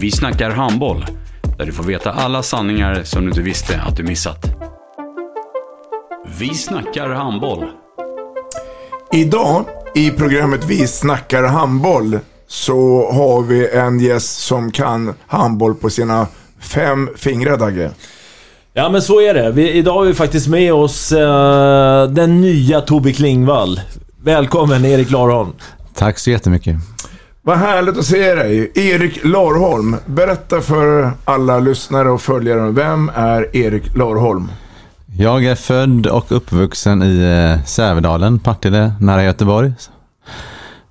Vi snackar handboll, där du får veta alla sanningar som du inte visste att du missat. Vi snackar handboll. Idag i programmet Vi snackar handboll så har vi en gäst som kan handboll på sina fem fingrar, Dagge. Ja men så är det. Vi, idag har vi faktiskt med oss eh, den nya Tobbe Klingvall. Välkommen Erik Larholm. Tack så jättemycket. Vad härligt att se dig. Erik Larholm, berätta för alla lyssnare och följare, vem är Erik Larholm? Jag är född och uppvuxen i eh, Sävedalen, Partille, nära Göteborg.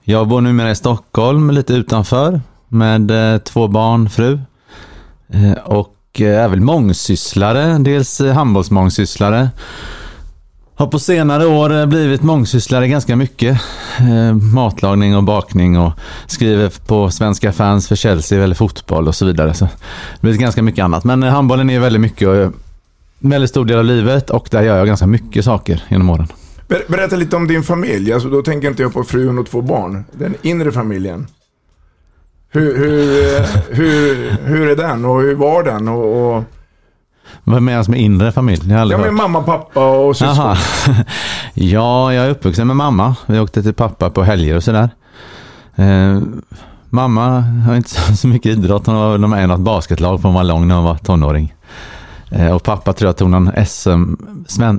Jag bor numera i Stockholm, lite utanför, med eh, två barn, fru. Eh, och är väl mångsysslare, dels handbollsmångsysslare. Har på senare år eh, blivit mångsysslare ganska mycket. Eh, matlagning och bakning och skriver på svenska fans för Chelsea eller fotboll och så vidare. Så det blir ganska mycket annat. Men eh, handbollen är väldigt mycket och en väldigt stor del av livet och där gör jag ganska mycket saker genom åren. Ber berätta lite om din familj. Alltså, då tänker inte jag på frun och två barn. Den inre familjen. Hur, hur, hur, hur är den och hur var den? Och, och... Vad menas med inre familj? Jag ja, med mamma, pappa och syskon. ja, jag är uppvuxen med mamma. Vi åkte till pappa på helger och sådär. Eh, mamma har inte så mycket idrott. Hon var med i något basketlag på hon var lång när hon var tonåring. Eh, och pappa tror jag tog någon SM,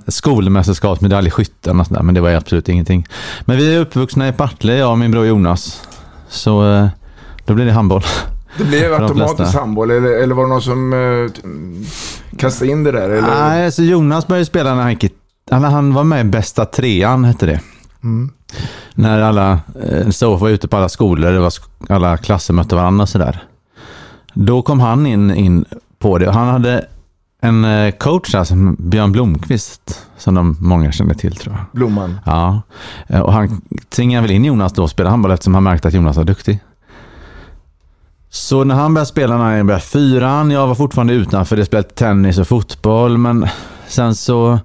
skolmästerskapsmedalj i skytten och sådär, men det var absolut ingenting. Men vi är uppvuxna i Partille, jag och min bror Jonas. Så eh, då blir det handboll. Det blev automatiskt handboll, eller, eller var det någon som uh, kastade in det där? Eller? Nej, alltså Jonas började spela när han gick han var med i bästa trean, hette det. Mm. När alla, så var ute på alla skolor, det var alla klasser mötte varandra och sådär. Då kom han in, in på det. Han hade en eh, coach där som Björn Blomqvist, som de många känner till tror jag. Blomman? Ja, eh, och han tvingade väl in Jonas då att spela handboll eftersom han märkte att Jonas var duktig. Så när han började spela, när han började fyran, jag var fortfarande utanför, det spelade tennis och fotboll, men sen så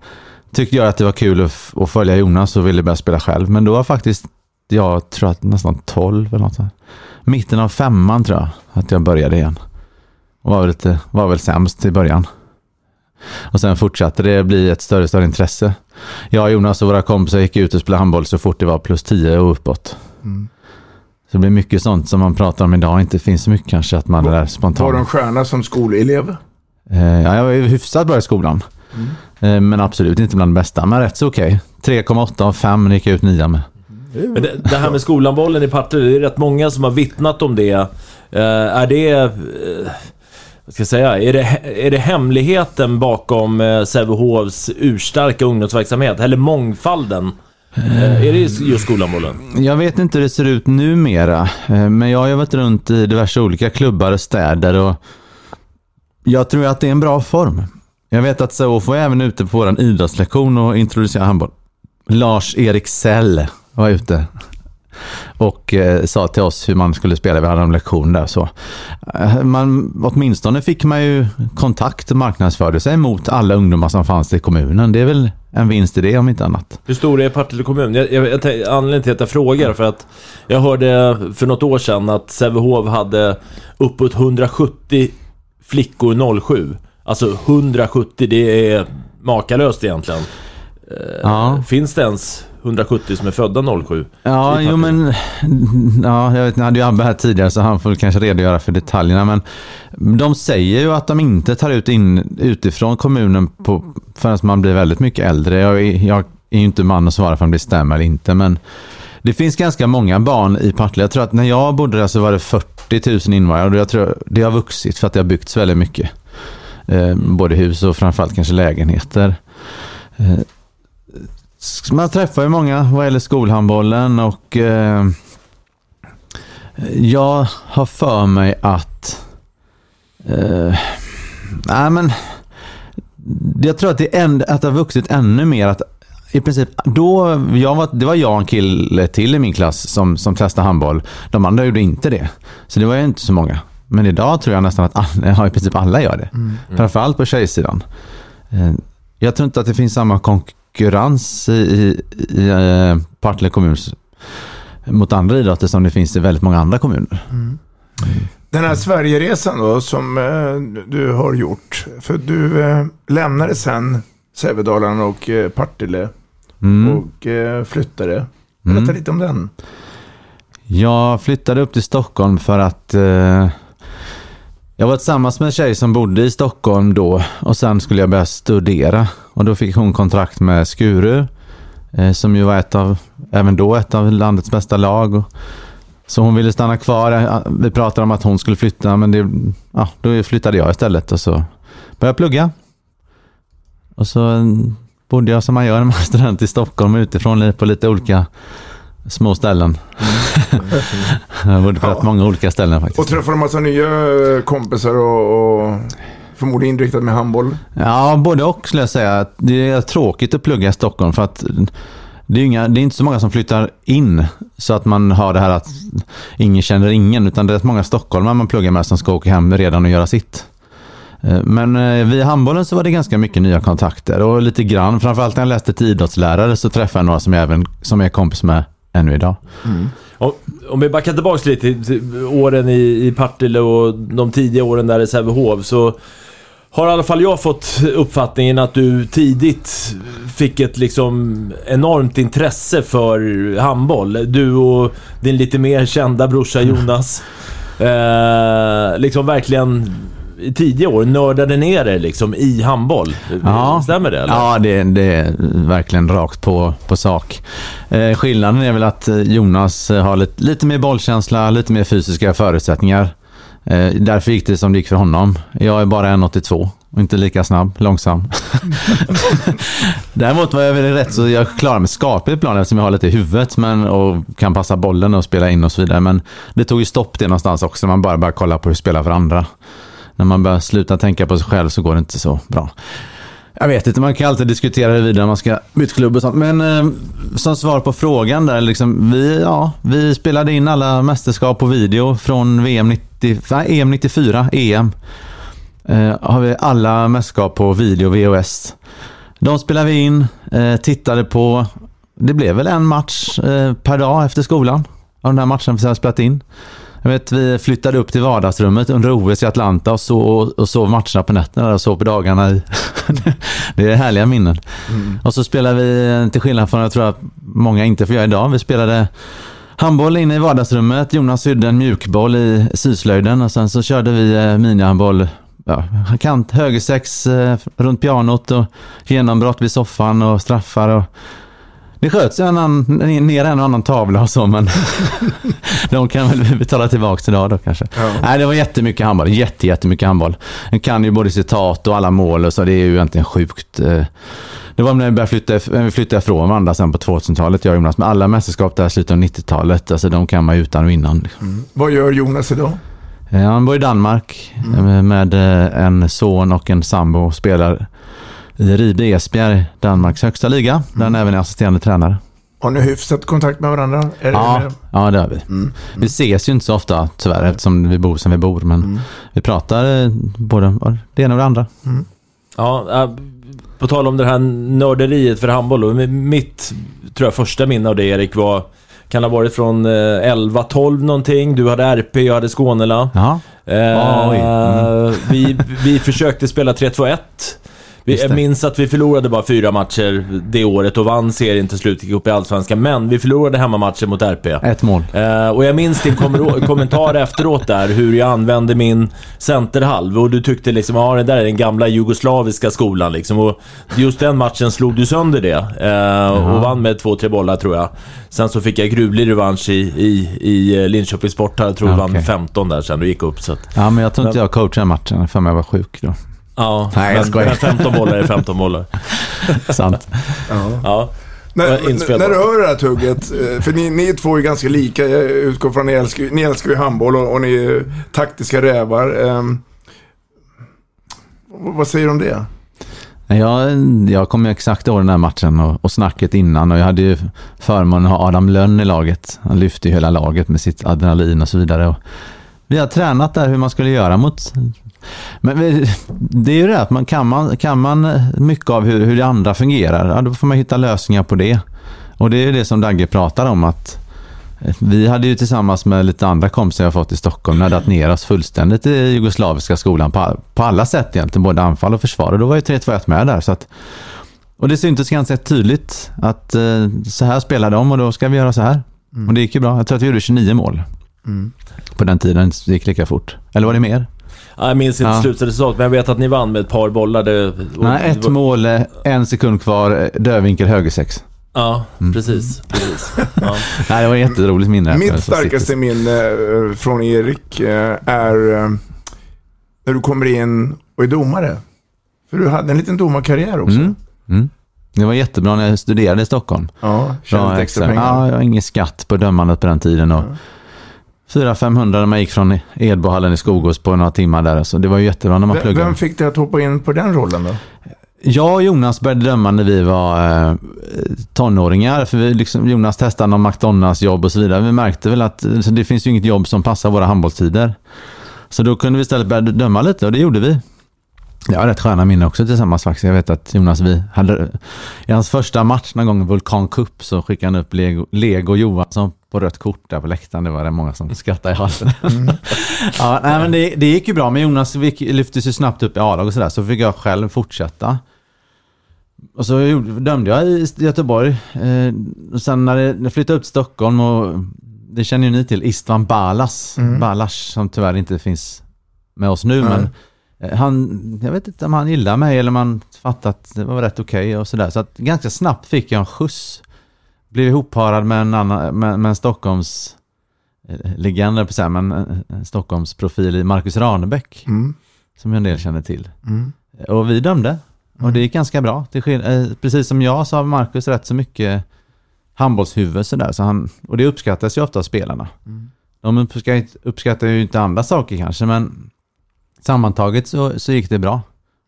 tyckte jag att det var kul att, att följa Jonas och ville börja spela själv. Men då var faktiskt, jag tror att nästan 12 eller något sånt. Mitten av femman tror jag, att jag började igen. Och var väl, lite, var väl sämst i början. Och sen fortsatte det bli ett större och större intresse. Jag, Jonas och våra kompisar gick ut och spelade handboll så fort det var plus 10 och uppåt. Mm. Det blir mycket sånt som man pratar om idag inte finns så mycket kanske att man var, är där spontant. Var du en stjärna som skolelev? Eh, ja, jag var hyfsat bra i skolan. Mm. Eh, men absolut inte bland de bästa, men rätt så okej. Okay. 3,8 av 5 gick jag ut nia med. Men det, det här med skolanbollen i Partille, det är rätt många som har vittnat om det. Eh, är det... Eh, vad ska jag säga, är det, är det hemligheten bakom eh, Sävehofs urstarka ungdomsverksamhet? Eller mångfalden? Eh, är det just skolanbollen? Jag vet inte hur det ser ut numera. Eh, men jag har ju varit runt i diverse olika klubbar och städer och jag tror att det är en bra form. Jag vet att Sävehof var även ute på vår idrottslektion och introducerade handboll. Lars-Erik Sell var ute och eh, sa till oss hur man skulle spela. Vi hade en lektion där. Så. Eh, man, åtminstone fick man ju kontakt och marknadsförde sig mot alla ungdomar som fanns i kommunen. Det är väl en vinst i det om inte annat. Hur stor är Partille kommun? Jag, jag, jag, anledningen till att jag frågar för att jag hörde för något år sedan att Sävehof hade uppåt 170 flickor 07. Alltså 170, det är makalöst egentligen. Ja. Finns det ens 170 som är födda 07. Ja, jo men... Ja, jag vet, ni hade ju Abbe här tidigare så han får kanske redogöra för detaljerna. Men de säger ju att de inte tar ut in utifrån kommunen på, förrän man blir väldigt mycket äldre. Jag, är- jag är ju inte man att svara för om det stämmer eller inte. Men det finns ganska många barn i Partille. Jag tror att när jag bodde där så var det 40 000 invånare. Och jag tror det har vuxit för att det har byggts väldigt mycket. Eh, både hus och framförallt kanske lägenheter. Man träffar ju många vad gäller skolhandbollen och eh, jag har för mig att eh, nej men jag tror att det, en, att det har vuxit ännu mer att i princip, då, jag var, det var jag och en kille till i min klass som, som testade handboll. De andra gjorde inte det. Så det var ju inte så många. Men idag tror jag nästan att alla, i princip alla gör det. Mm. Framförallt på tjejsidan. Eh, Jag tror inte att det finns samma konkurrens i, i, i eh, Partille kommun mot andra idrotter som det finns i väldigt många andra kommuner. Den här Sverigeresan då som eh, du har gjort. För du eh, lämnade sen Sävedalen och eh, Partille Mm. och eh, flyttade. Berätta Mm. lite om den. Jag flyttade upp till Stockholm för att eh, jag var tillsammans med en tjej som bodde i Stockholm då och sen skulle jag börja studera. Och då fick hon kontrakt med Skuru eh, som ju var ett av, även då ett av landets bästa lag. Och, så hon ville stanna kvar. Eh, vi pratade om att hon skulle flytta men det, ja, då flyttade jag istället och så började jag plugga. Och så mm, bodde jag som man gör när man är student i Stockholm utifrån på lite olika små ställen. jag bodde på rätt många olika ställen faktiskt. Och träffade en massa nya kompisar och, och förmodligen inriktad med handboll. Ja, både och skulle jag säga. Det är tråkigt att plugga i Stockholm för att det är, inga, det är inte så många som flyttar in så att man har det här att ingen känner ingen utan det är rätt många stockholmare man pluggar med som ska åka hem redan och göra sitt. Eh, Men eh, via handbollen så var det ganska mycket nya kontakter och lite grann, framförallt när jag läste till idrottslärare så träffade jag några som jag, även, som jag är kompis med ännu idag. Och, om vi backar tillbaka lite till, till åren i, i Partille och de tidiga åren där i Sävehof så har i alla fall jag fått uppfattningen att du tidigt fick ett liksom enormt intresse för handboll. Du och din lite mer kända brorsa Jonas. Eh, liksom verkligen i tidiga år nördade ner er liksom i handboll. Stämmer det eller? Ja, det, det är verkligen rakt på, på sak. Eh, skillnaden är väl att eh, Jonas eh, har lite, lite mer bollkänsla, lite mer fysiska förutsättningar. Eh, därför gick det som det gick för honom. Jag är bara 1,82 och inte lika snabb, långsam. Däremot var jag väl rätt så jag klarar mig skapligt ibland eftersom jag har lite i huvudet men, och kan passa bollen och spela in och så vidare. Men det tog ju stopp det någonstans också när man bara börjar kolla på hur spelar för andra. När man börjar sluta tänka på sig själv så går det inte så bra. Jag vet inte, man kan alltid diskutera huruvida man ska byta klubb och sånt. Men eh, som svar på frågan där, liksom, vi, ja, vi spelade in alla mästerskap på video från VM 90, nej, EM 94, EM. Eh, har vi alla mästerskap på video, VHS. De spelade vi in, eh, tittade på. Det blev väl en match eh, per dag efter skolan av den här matchen vi har spelat in. Jag vet, vi flyttade upp till vardagsrummet under OS i Atlanta och, så, och sov matcherna på nätterna och sov på dagarna. I. det är härliga minnen. Och så spelade vi, till skillnad från jag tror att många inte får göra idag, vi spelade handboll inne i vardagsrummet. Jonas sydde en mjukboll i syslöjden och sen så körde vi eh, minihandboll Ja, kant, högersex eh, runt pianot och genombrott vid soffan och straffar och det sköts en annan, ner en och annan tavla och så, men de kan väl betala tillbaka idag då kanske. Nej, det var jättemycket handboll. Jätte, jättemycket handboll. En kan ju både citat och alla mål och så. Det är ju egentligen sjukt. eh. Det var när vi började flytta, när vi flyttade ifrån varandra sen på 2000-talet, jag och Jonas. Men alla mästerskap där i slutet av 90-talet, alltså de kan man ju utan och innan. liksom. Vad gör Jonas idag? Eh, Han bor i Danmark eh, med eh, en son och en sambo och spelar i Ribe Esbjerg, Danmarks högsta liga, där han även är assisterande tränare. Har ni hyfsat kontakt med varandra? Är det- Ja, ja, det har vi. Vi ses ju inte så ofta tyvärr eftersom vi bor som vi bor. Men vi pratar eh, både det ena och det andra. Ja, äh, på tal om det här nörderiet för handboll. då. Mitt, tror jag, första minne av det Erik var... Kan ha varit från eh, 11-12 någonting. Du hade RP, jag hade Skånela. Ja. Eh. Mm. vi, vi försökte spela 3-2-1. Vi, jag minns att vi förlorade bara fyra matcher det året och vann serien till slut, gick upp i Allsvenskan. Men vi förlorade hemmamatcher mot RP. Ett mål. Eh, och jag minns din kommer- kommentar efteråt där, hur jag använde min centerhalv. Och du tyckte liksom, ja det där är den gamla jugoslaviska skolan liksom. Och just den matchen slog du sönder det. Eh, och vann med två, tre bollar tror jag. Sen så fick jag gruvlig revansch i, i, i eh, Linköping Sporthall. Jag tror Ja, vann okej. med 15 där sen du gick upp. Så att, Ja, men jag tror inte jag coachade matchen för mig var sjuk då. Ja, Nej, jag men, skojar. men 15 bollar är 15 bollar. Sant. Ja. När, Vad är inspelat? när du hör det här tugget, eh, för ni, ni två är ganska lika, jag utgår från att ni älskar, ni älskar ju handboll och, och ni är taktiska rävar. Ehm, vad- säger du om det? Jag, jag kommer exakt ihåg den här matchen och, och snacket innan och jag hade ju förmånen att ha Adam Lönn i laget. Han lyfte ju hela laget med sitt adrenalin och så vidare. Och vi har tränat där hur man skulle göra mot... Men det är ju det att man kan, man kan man mycket av hur, hur det andra fungerar, ja, då får man hitta lösningar på det. Och det är ju det som Dagge pratar om att eh, vi hade ju tillsammans med lite andra kompisar jag fått i Stockholm nödat ner oss fullständigt i jugoslaviska skolan på, på alla sätt egentligen, både anfall och försvar. Och då var ju 3-2-1 med där. Så att, och det syntes ganska tydligt att eh, så här spelar de och då ska vi göra så här. Och det gick ju bra. Jag tror att vi gjorde 29 mål. På den tiden det gick lika fort. Eller var det mer? Ja, Jag minns inte Ja. slutresultatet, men jag vet att ni vann med ett par bollar. Det, Nej, ett det var- mål, eh, en sekund kvar, eh, dövvinkel högersex. Ja, precis. precis. Ja. Nej, det var ett jätteroligt minne. Mitt Så starkaste minne eh, från Erik är när du kommer in och är domare. För du hade en liten domarkarriär också. Mm. Mm. Det var jättebra när jag studerade i Stockholm. Ja, tjänade extra pengar. Ja, jag har ingen skatt på dömandet på den tiden. Och 400-500 när man gick från Edbohallen i Skogås på några timmar där. Så det var ju jättebra när man Vem, pluggade. vem fick dig att hoppa in på den rollen då? Jag och Jonas började döma när vi var eh, tonåringar. För vi liksom, Jonas testade någon McDonalds jobb och så vidare. Vi märkte väl att så det finns ju inget jobb som passar våra handbollstider. Så då kunde vi istället börja döma lite och det gjorde vi. Jag har rätt sköna minnen också tillsammans faktiskt. Jag vet att Jonas, vi hade i hans första match någon gång Vulkan Cup så skickade han upp Lego, Lego Johansson på rött kort där på läktaren. Det var det många som skrattade i halsen. ja, nej, men det, det gick ju bra, men Jonas lyftes ju snabbt upp i A-lag och sådär, så fick jag själv fortsätta. Och så dömde jag i Göteborg. Eh, och sen när jag flyttade upp till Stockholm och det känner ju ni till, Istvan Balas. Balas som tyvärr inte finns med oss nu, Nej. men eh, han, jag vet inte om han gillar mig eller om han fattat att det var rätt okej och sådär. Så att ganska snabbt fick jag en skjuts. Blev ihopparad med en, annan, med, med en Stockholms eh, legend, på att men en, Stockholms profil i Marcus Ranebäck. Mm. Som en del känner till. Mm. Och vi dömde. Och det gick ganska bra. Skill- eh, precis som jag så har Marcus rätt så mycket handbollshuvud sådär. Så han, och det uppskattas ju ofta av spelarna. De uppskattar, uppskattar ju inte andra saker kanske, men sammantaget så, så gick det bra.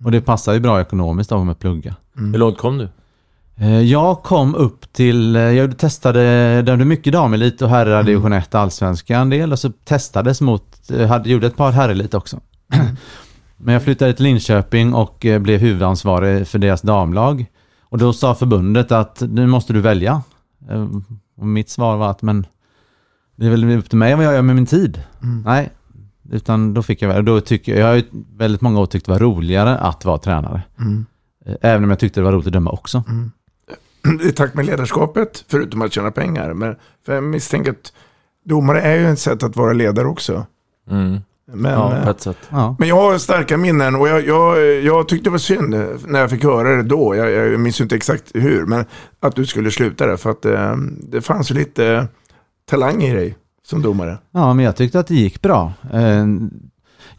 Och det passar ju bra ekonomiskt av med plugga. Hur långt kom du? Eh, Jag kom upp till, eh, jag testade, dömde mycket damelit och herrar division 1 allsvenska en del och så testades mot, eh, hade, gjorde ett par herrelit också. Men jag flyttade till Linköping och blev huvudansvarig för deras damlag. Och då sa förbundet att nu måste du välja. Och mitt svar var att men det är väl upp till mig vad jag gör med min tid. Nej, utan då fick jag. Då tycker jag, jag har väldigt många år tyckt det var roligare att vara tränare. Eh, Även om jag tyckte det var roligt att döma också. I takt med ledarskapet, förutom att tjäna pengar. Men för jag misstänker att domare är ju ett sätt att vara ledare också. Mm. Men, Ja, eh, men jag har starka minnen och jag, jag, jag tyckte det var synd när jag fick höra det då. Jag, jag minns inte exakt hur, men att du skulle sluta där. För att eh, det fanns ju lite talang i dig som domare. Ja, men jag tyckte att det gick bra. Eh,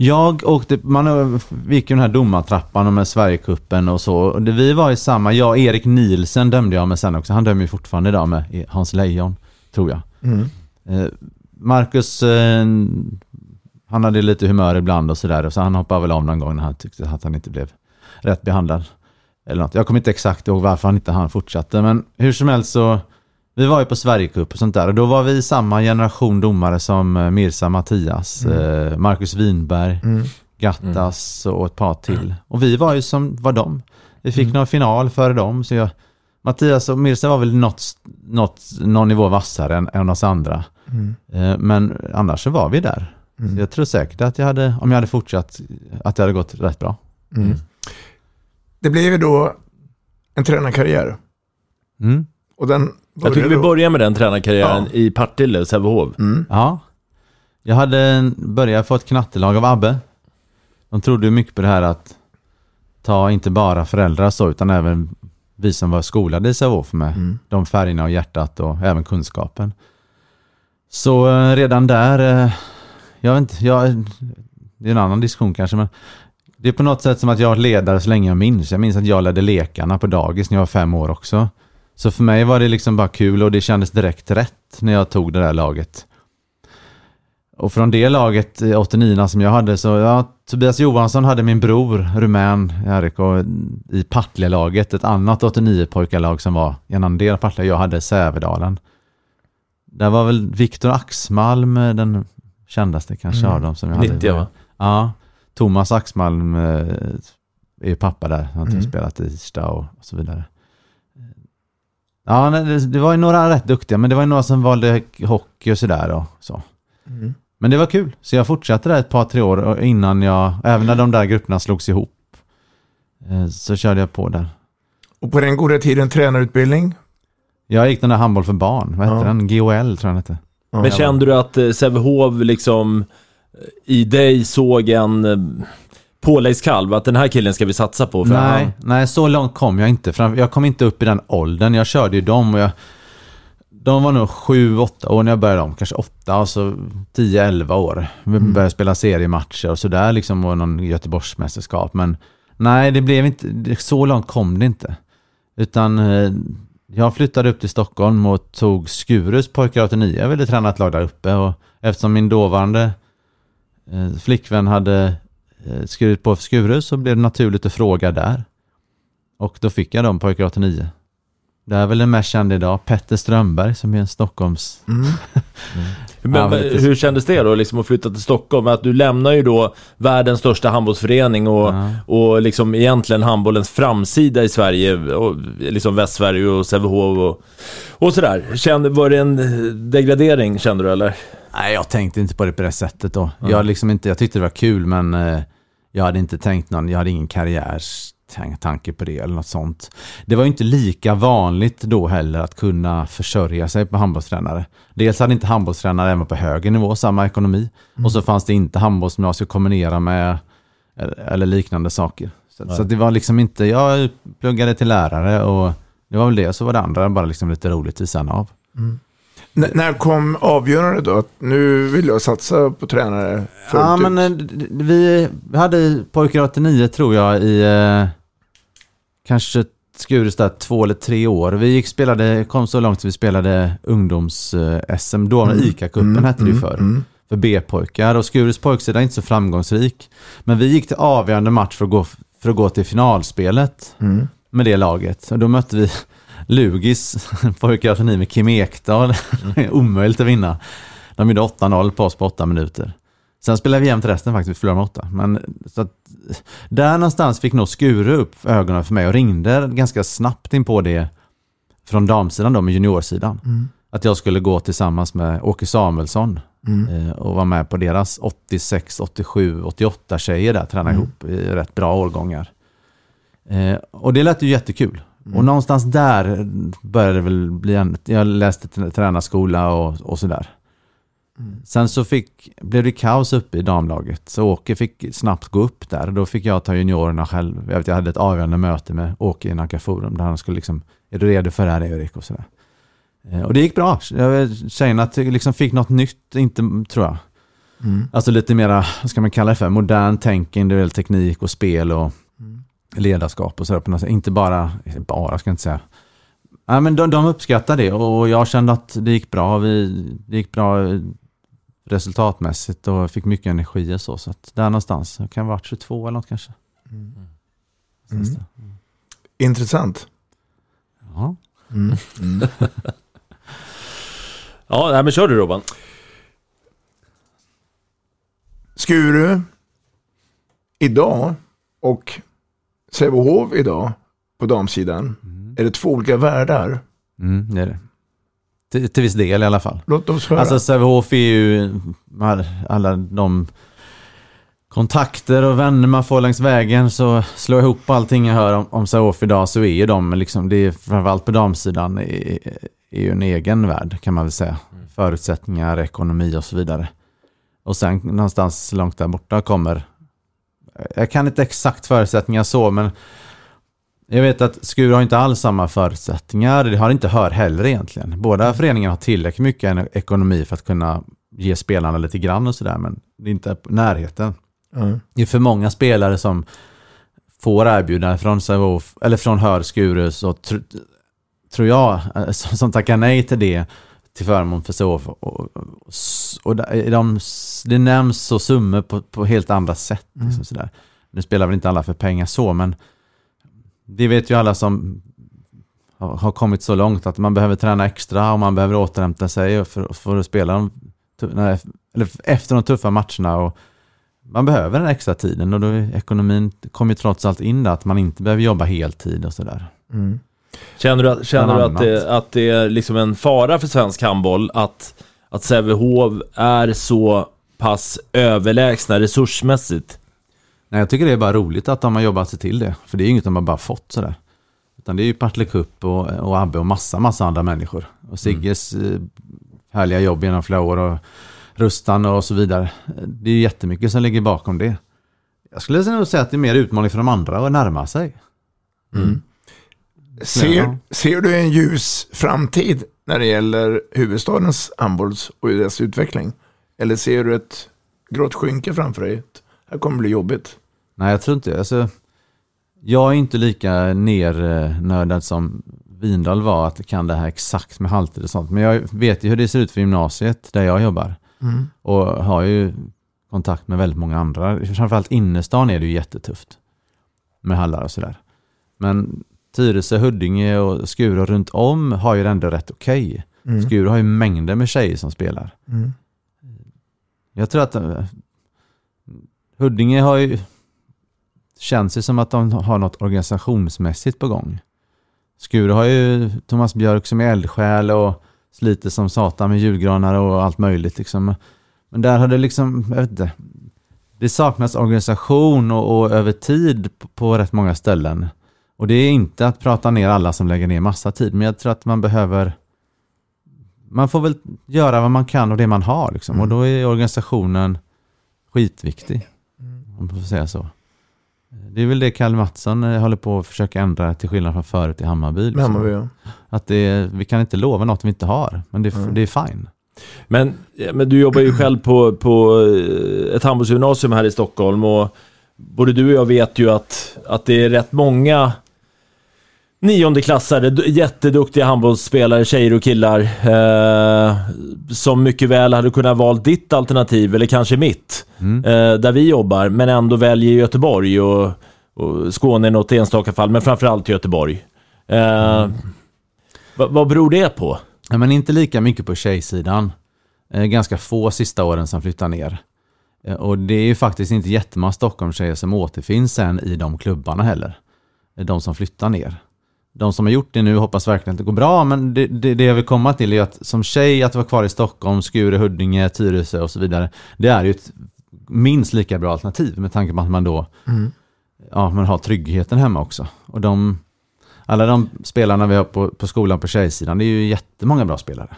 Jag åkte, man vi gick ju den här domartrappan och med Sverigecupen och så. Vi var i samma, jag och Erik Nielsen dömde jag med sen också. Han dömer ju fortfarande idag med Hans Lejon, tror jag. Eh, Marcus, eh, han hade lite humör ibland och sådär. Så han hoppade väl av någon gång när han tyckte att han inte blev rätt behandlad. Eller något. Jag kommer inte exakt ihåg varför han inte han fortsatte. Men hur som helst så, vi var ju på Sverigecup och sånt där. Och då var vi samma generation domare som eh, Mirza Mattias, eh, Marcus Winberg, Gattas och ett par till. Och vi var ju som var de. Vi fick någon final före dem. Så jag, Mattias och Mirza var väl något, något, någon nivå vassare än, än oss andra. Eh, Men annars så var vi där. Så jag tror säkert att jag hade, om jag hade fortsatt, att det hade gått rätt bra. det blev ju då en tränarkarriär. Mm. Och den Jag tycker vi börjar med den tränarkarriären i Partille, Sävehof. Mm. Ja. Jag hade börjat få ett knattelag av Abbe. De trodde ju mycket på det här att ta inte bara föräldrar så, utan även vi som var skolade i Sävehof med de färgerna och hjärtat och även kunskapen. Så eh, redan där, eh, jag vet inte, jag, det är en annan diskussion kanske, men det är på något sätt som att jag har ledare så länge jag minns. Jag minns att jag ledde lekarna på dagis när jag var fem år också. Så för mig var det liksom bara kul och det kändes direkt rätt när jag tog det där laget. Och från det laget, eh, 89 som jag hade, så ja, Tobias Johansson hade min bror, rumän, Erik, och i Partille-laget, ett annat 89-pojkarlag som var en annan del av Partille, jag hade Sävedalen. Där var väl Viktor Axmalm eh, den kändaste kanske Mm. av dem som jag hade. 90, va? Ja, Thomas Axmalm eh, är ju pappa där, han har Mm. spelat i Irsta och, och så vidare. Ja, det, var ju några rätt duktiga, men det var ju några som valde hockey och sådär och så. Mm. Men det var kul, så jag fortsatte där ett par, tre år och innan jag, även när de där grupperna slogs ihop, eh, så körde jag på där. Och på den goda tiden tränarutbildning. Jag gick den där handboll för barn, vad hette Ja. den? GOL tror jag den hette. Men kände du att eh, Sävehof liksom eh, i dig såg en påläggskalv? Att den här killen ska vi satsa på? För Nej, han- nej, så långt kom jag inte. Jag kom inte upp i den åldern. Jag körde ju dem och jag... De var nog sju, åtta år när jag började dem. Kanske åtta och så tio, elva år. Vi började spela seriematcher och sådär liksom och någon Göteborgsmästerskap. Men nej, det blev inte... Så långt kom det inte. Utan eh, jag flyttade upp till Stockholm och tog Skurus pojkar 89. Jag ville träna ett lag där uppe och eftersom min dåvarande eh, flickvän hade skurit på för Skurus så blev det naturligt att fråga där. Och då fick jag dem pojkar 89. Det är väl den mest kända idag, Petter Strömberg som är en Stockholms... Men, Ja, men lite- hur kändes det då liksom att flytta till Stockholm? Att du lämnar ju då världens största handbollsförening och, och liksom egentligen handbollens framsida i Sverige, och liksom Västsverige och Sävehof och, och sådär. Kände, var det en eh, degradering kände du eller? Nej, jag tänkte inte på det på det sättet då. Jag, liksom inte, jag tyckte det var kul men eh, jag hade inte tänkt någon, jag hade ingen karriärstanke på det eller något sånt. Det var ju inte lika vanligt då heller att kunna försörja sig på handbollstränare. Dels hade inte handbollstränare även på högre nivå samma ekonomi. Och så fanns det inte handbollsgymnasium att kombinera med eller, liknande saker. Så, så det var liksom inte, jag pluggade till lärare och det var väl det, så var det andra bara liksom lite roligt vid sidan av. N- när kom avgörandet då? Att nu vill jag satsa på tränare fullt Ja, ut? men eh, vi hade pojkar 89 tror jag i eh, kanske Skurus där två eller tre år. Vi gick spelade, kom så långt att vi spelade ungdoms-SM. Då, Mm. ICA-cupen Mm, hette det ju mm, förr. mm. För B-pojkar. Och Skurus pojksida är inte så framgångsrik. Men vi gick till avgörande match för att gå, för att gå till finalspelet Mm. med det laget. Och då mötte vi Lugis, pojkar 89 med Kim Ekdahl. Omöjligt att vinna. De gjorde 8-0 på oss på 8 minuter. Sen spelade vi jämnt resten faktiskt, vi förlorade med 8. Men så att, där någonstans fick nog Skuru upp ögonen för mig och ringde ganska snabbt in på det från damsidan då med juniorsidan. Mm. Att jag skulle gå tillsammans med Åke Samuelsson Mm. eh, och vara med på deras 86, 87, 88 tjejer där, träna Mm. ihop i rätt bra årgångar. Eh, och det lät ju jättekul. Mm. Och någonstans där började det väl bli en, jag läste tränarskola och, och sådär. Mm. Sen så fick, blev det kaos uppe i damlaget, så Åke fick snabbt gå upp där. Då fick jag ta juniorerna själv. Jag, vet, jag hade ett avgörande möte med Åke i Nacka Forum där han skulle liksom, är du redo för det här Erik? Och sådär. Eh, Och det gick bra. Jag- Tjejerna liksom fick något nytt, inte, tror jag. Mm. Alltså lite mera, vad ska man kalla det för, modern tänk, individuell teknik och spel och ledarskap och sådär. Inte bara, bara ska jag inte säga. Nej, men de, de uppskattade det och jag kände att det gick bra. Vi, det gick bra resultatmässigt och fick mycket energi och så. Så att där någonstans, det kan ha varit 22 eller något kanske. Mm. Intressant. Ja. Mm. Mm. Ja, nej, men kör du Robban. Skuru idag och Sävehof idag på damsidan. Är det två olika världar? Mm, det är det. Till, till viss del i alla fall. Låt oss höra. Alltså Sävehof är ju alla de kontakter och vänner man får längs vägen så slår jag ihop allting jag hör om, om Sävehof idag så är ju de liksom, det är framförallt på damsidan är, är ju en egen värld kan man väl säga. Förutsättningar, ekonomi och så vidare. Och sen någonstans långt där borta kommer, jag kan inte exakt förutsättningar så men jag vet att Skur har inte alls samma förutsättningar. Det har inte Hör heller egentligen. Båda föreningarna har tillräckligt mycket ekonomi för att kunna ge spelarna lite grann och sådär, men det är inte närheten. Mm. Det är för många spelare som får erbjudanden från Sävehof, eller från Hör Skuru, så tr tror jag, eh, som tackar nej till det till förmån för Sävehof. Och, och, och de, det nämns så summor på, på helt andra sätt. Mm. Liksom sådär. Nu spelar väl inte alla för pengar så, men det vet ju alla som har har kommit så långt att man behöver träna extra och man behöver återhämta sig för, för att spela de, eller efter de tuffa matcherna. Och man behöver den extra tiden och då ekonomin kommer ju trots allt in där att man inte behöver jobba heltid och sådär. Mm. Känner du, att- känner du att, det, att det är liksom en fara för svensk handboll att, att Sävehof är så pass överlägsna resursmässigt? Nej, jag tycker det är bara roligt att de har jobbat sig till det. För det är ju inget de har bara fått sådär. Utan det är ju Partille Cup och, och Abbe och massa, massa andra människor. Och Sigges eh, härliga jobb genom flera år och Rustan och så vidare. Det är ju jättemycket som ligger bakom det. Jag skulle nog säga att det är mer utmaning för de andra att närma sig. Ser, ser du en ljus framtid när det gäller huvudstadens handbolls och dess utveckling? Eller ser du ett grått skynke framför dig? Det här kommer bli jobbigt. Nej, jag tror inte alltså, Jag är inte lika nernördad som Vindal var, att kan det här exakt med halter och sånt. Men jag vet ju hur det ser ut för gymnasiet där jag jobbar. Mm. Och har ju kontakt med väldigt många andra. Framförallt innerstan är det ju jättetufft. Med hallar och sådär. Men Tyresö, Huddinge och Skuru runt om har ju det ändå rätt okej. Mm. Skuru har ju mängder med tjejer som spelar. Mm. Jag tror att eh, Huddinge har ju känns det som att de har något organisationsmässigt på gång. Skuru har ju Thomas Björk som är eldsjäl och sliter som satan med julgranar och allt möjligt. Liksom. Men där har det liksom, jag vet inte, det saknas organisation och, och över tid på, på rätt många ställen. Och det är inte att prata ner alla som lägger ner massa tid, men jag tror att man behöver man får väl göra vad man kan och det man har liksom. Och då är organisationen skitviktig. Om man får säga så. Det är väl det Kalle Mattsson eh, håller på att försöka ändra till skillnad från förut i Hammarby. liksom. Hammarby, ja. Att det, vi kan inte lova något vi inte har, men det, det är fine. Men, men du jobbar ju själv på, på eh, ett handbollsgymnasium här i Stockholm och både du och jag vet ju att, att det är rätt många niondeklassare, jätteduktiga handbollsspelare, tjejer och killar, eh, som mycket väl hade kunnat valt ditt alternativ, eller kanske mitt, eh, där vi jobbar, men ändå väljer Göteborg och, och Skåne i något enstaka fall, men framförallt Göteborg. Eh, vad, vad beror det på? Ja, men inte lika mycket på tjejsidan. Eh, ganska få sista åren som flyttar ner. Eh, och det är ju faktiskt inte jättemånga Stockholmstjejer som återfinns sen i de klubbarna heller. Eh, De som flyttar ner. De som har gjort det nu hoppas verkligen att det går bra, men det, det, det jag vill komma till är att som tjej att vara kvar i Stockholm, Skure, Huddinge, Tyresö och så vidare. Det är ju ett minst lika bra alternativ med tanke på att man då Mm. ja, man har tryggheten hemma också. Och de, alla de spelarna vi har på, på skolan på tjejsidan, det är ju jättemånga bra spelare.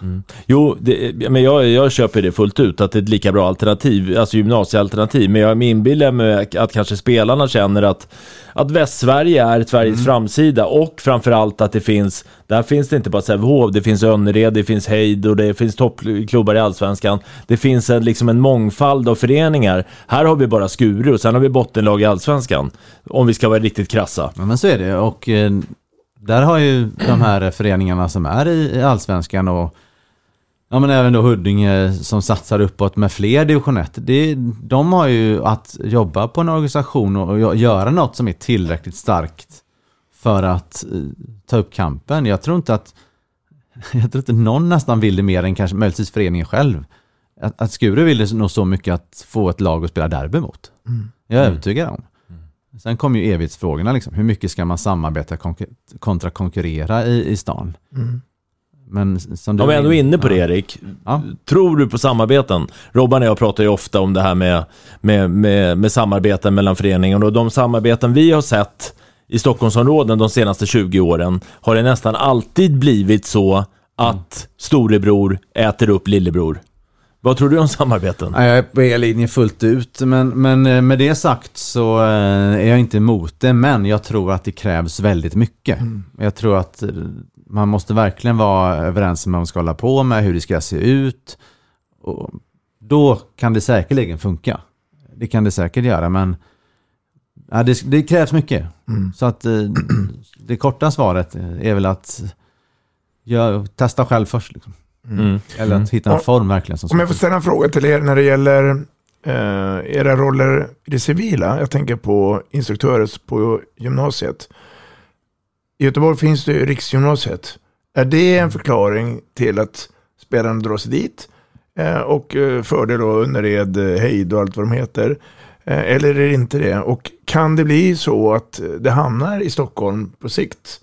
Jo, det, men jag, jag köper det fullt ut, att det är ett lika bra alternativ, alltså gymnasiealternativ. Men jag inbillar mig att kanske spelarna känner att, att Västsverige är Sveriges framsida och framförallt att det finns, där finns det inte bara Sävehof, det finns Önnered, det finns Heid och det finns toppklubbar i Allsvenskan. Det finns en, liksom en mångfald av föreningar. Här har vi bara Skuru och sen har vi bottenlag i Allsvenskan. Om vi ska vara riktigt krassa. Ja, men så är det. Och eh, där har ju de här föreningarna som är i, Allsvenskan och ja, men även då Huddinge som satsar uppåt med fler division 1. Det, de har ju att jobba på en organisation och gö- göra något som är tillräckligt starkt för att eh, ta upp kampen. Jag tror inte att jag tror inte någon nästan vill det mer än kanske möjligtvis föreningen själv. Att, att Skuru vill det nog så mycket att få ett lag att spela derby mot. Mm. Jag är övertygad om. Sen kommer ju evighetsfrågorna, liksom. hur mycket ska man samarbeta konkur- kontra konkurrera i, i stan? Mm. Men som du Om ändå är inne på det Ja. Erik, tror du på samarbeten? Robban och jag pratar ju ofta om det här med, med, med, med samarbeten mellan föreningarna och de samarbeten vi har sett i Stockholmsområden de senaste 20 åren har det nästan alltid blivit så att storebror äter upp lillebror. Vad tror du om samarbeten? Ja, Jag är på er linje fullt ut, men, men eh, med det sagt så eh, är jag inte emot det, men jag tror att det krävs väldigt mycket. Jag tror att eh, man måste verkligen vara överens om vad man ska hålla på med, hur det ska se ut. Och då kan det säkerligen funka. Det kan det säkert göra, men ja, det, det krävs mycket. Så att det korta svaret är väl att jag, testa själv först. Liksom. Mm. Eller att hitta en Och- form verkligen. Som Om jag får ställa en fråga till er när det gäller eh, era roller i det civila. Jag tänker på instruktörer på gymnasiet. I Göteborg finns det ju Riksgymnasiet. Är det en förklaring till att spelarna drar sig dit? Eh, och eh, fördel då Önnered, Heid och allt vad de heter. Eh, eller är det inte det? Och kan det bli så att det hamnar i Stockholm på sikt?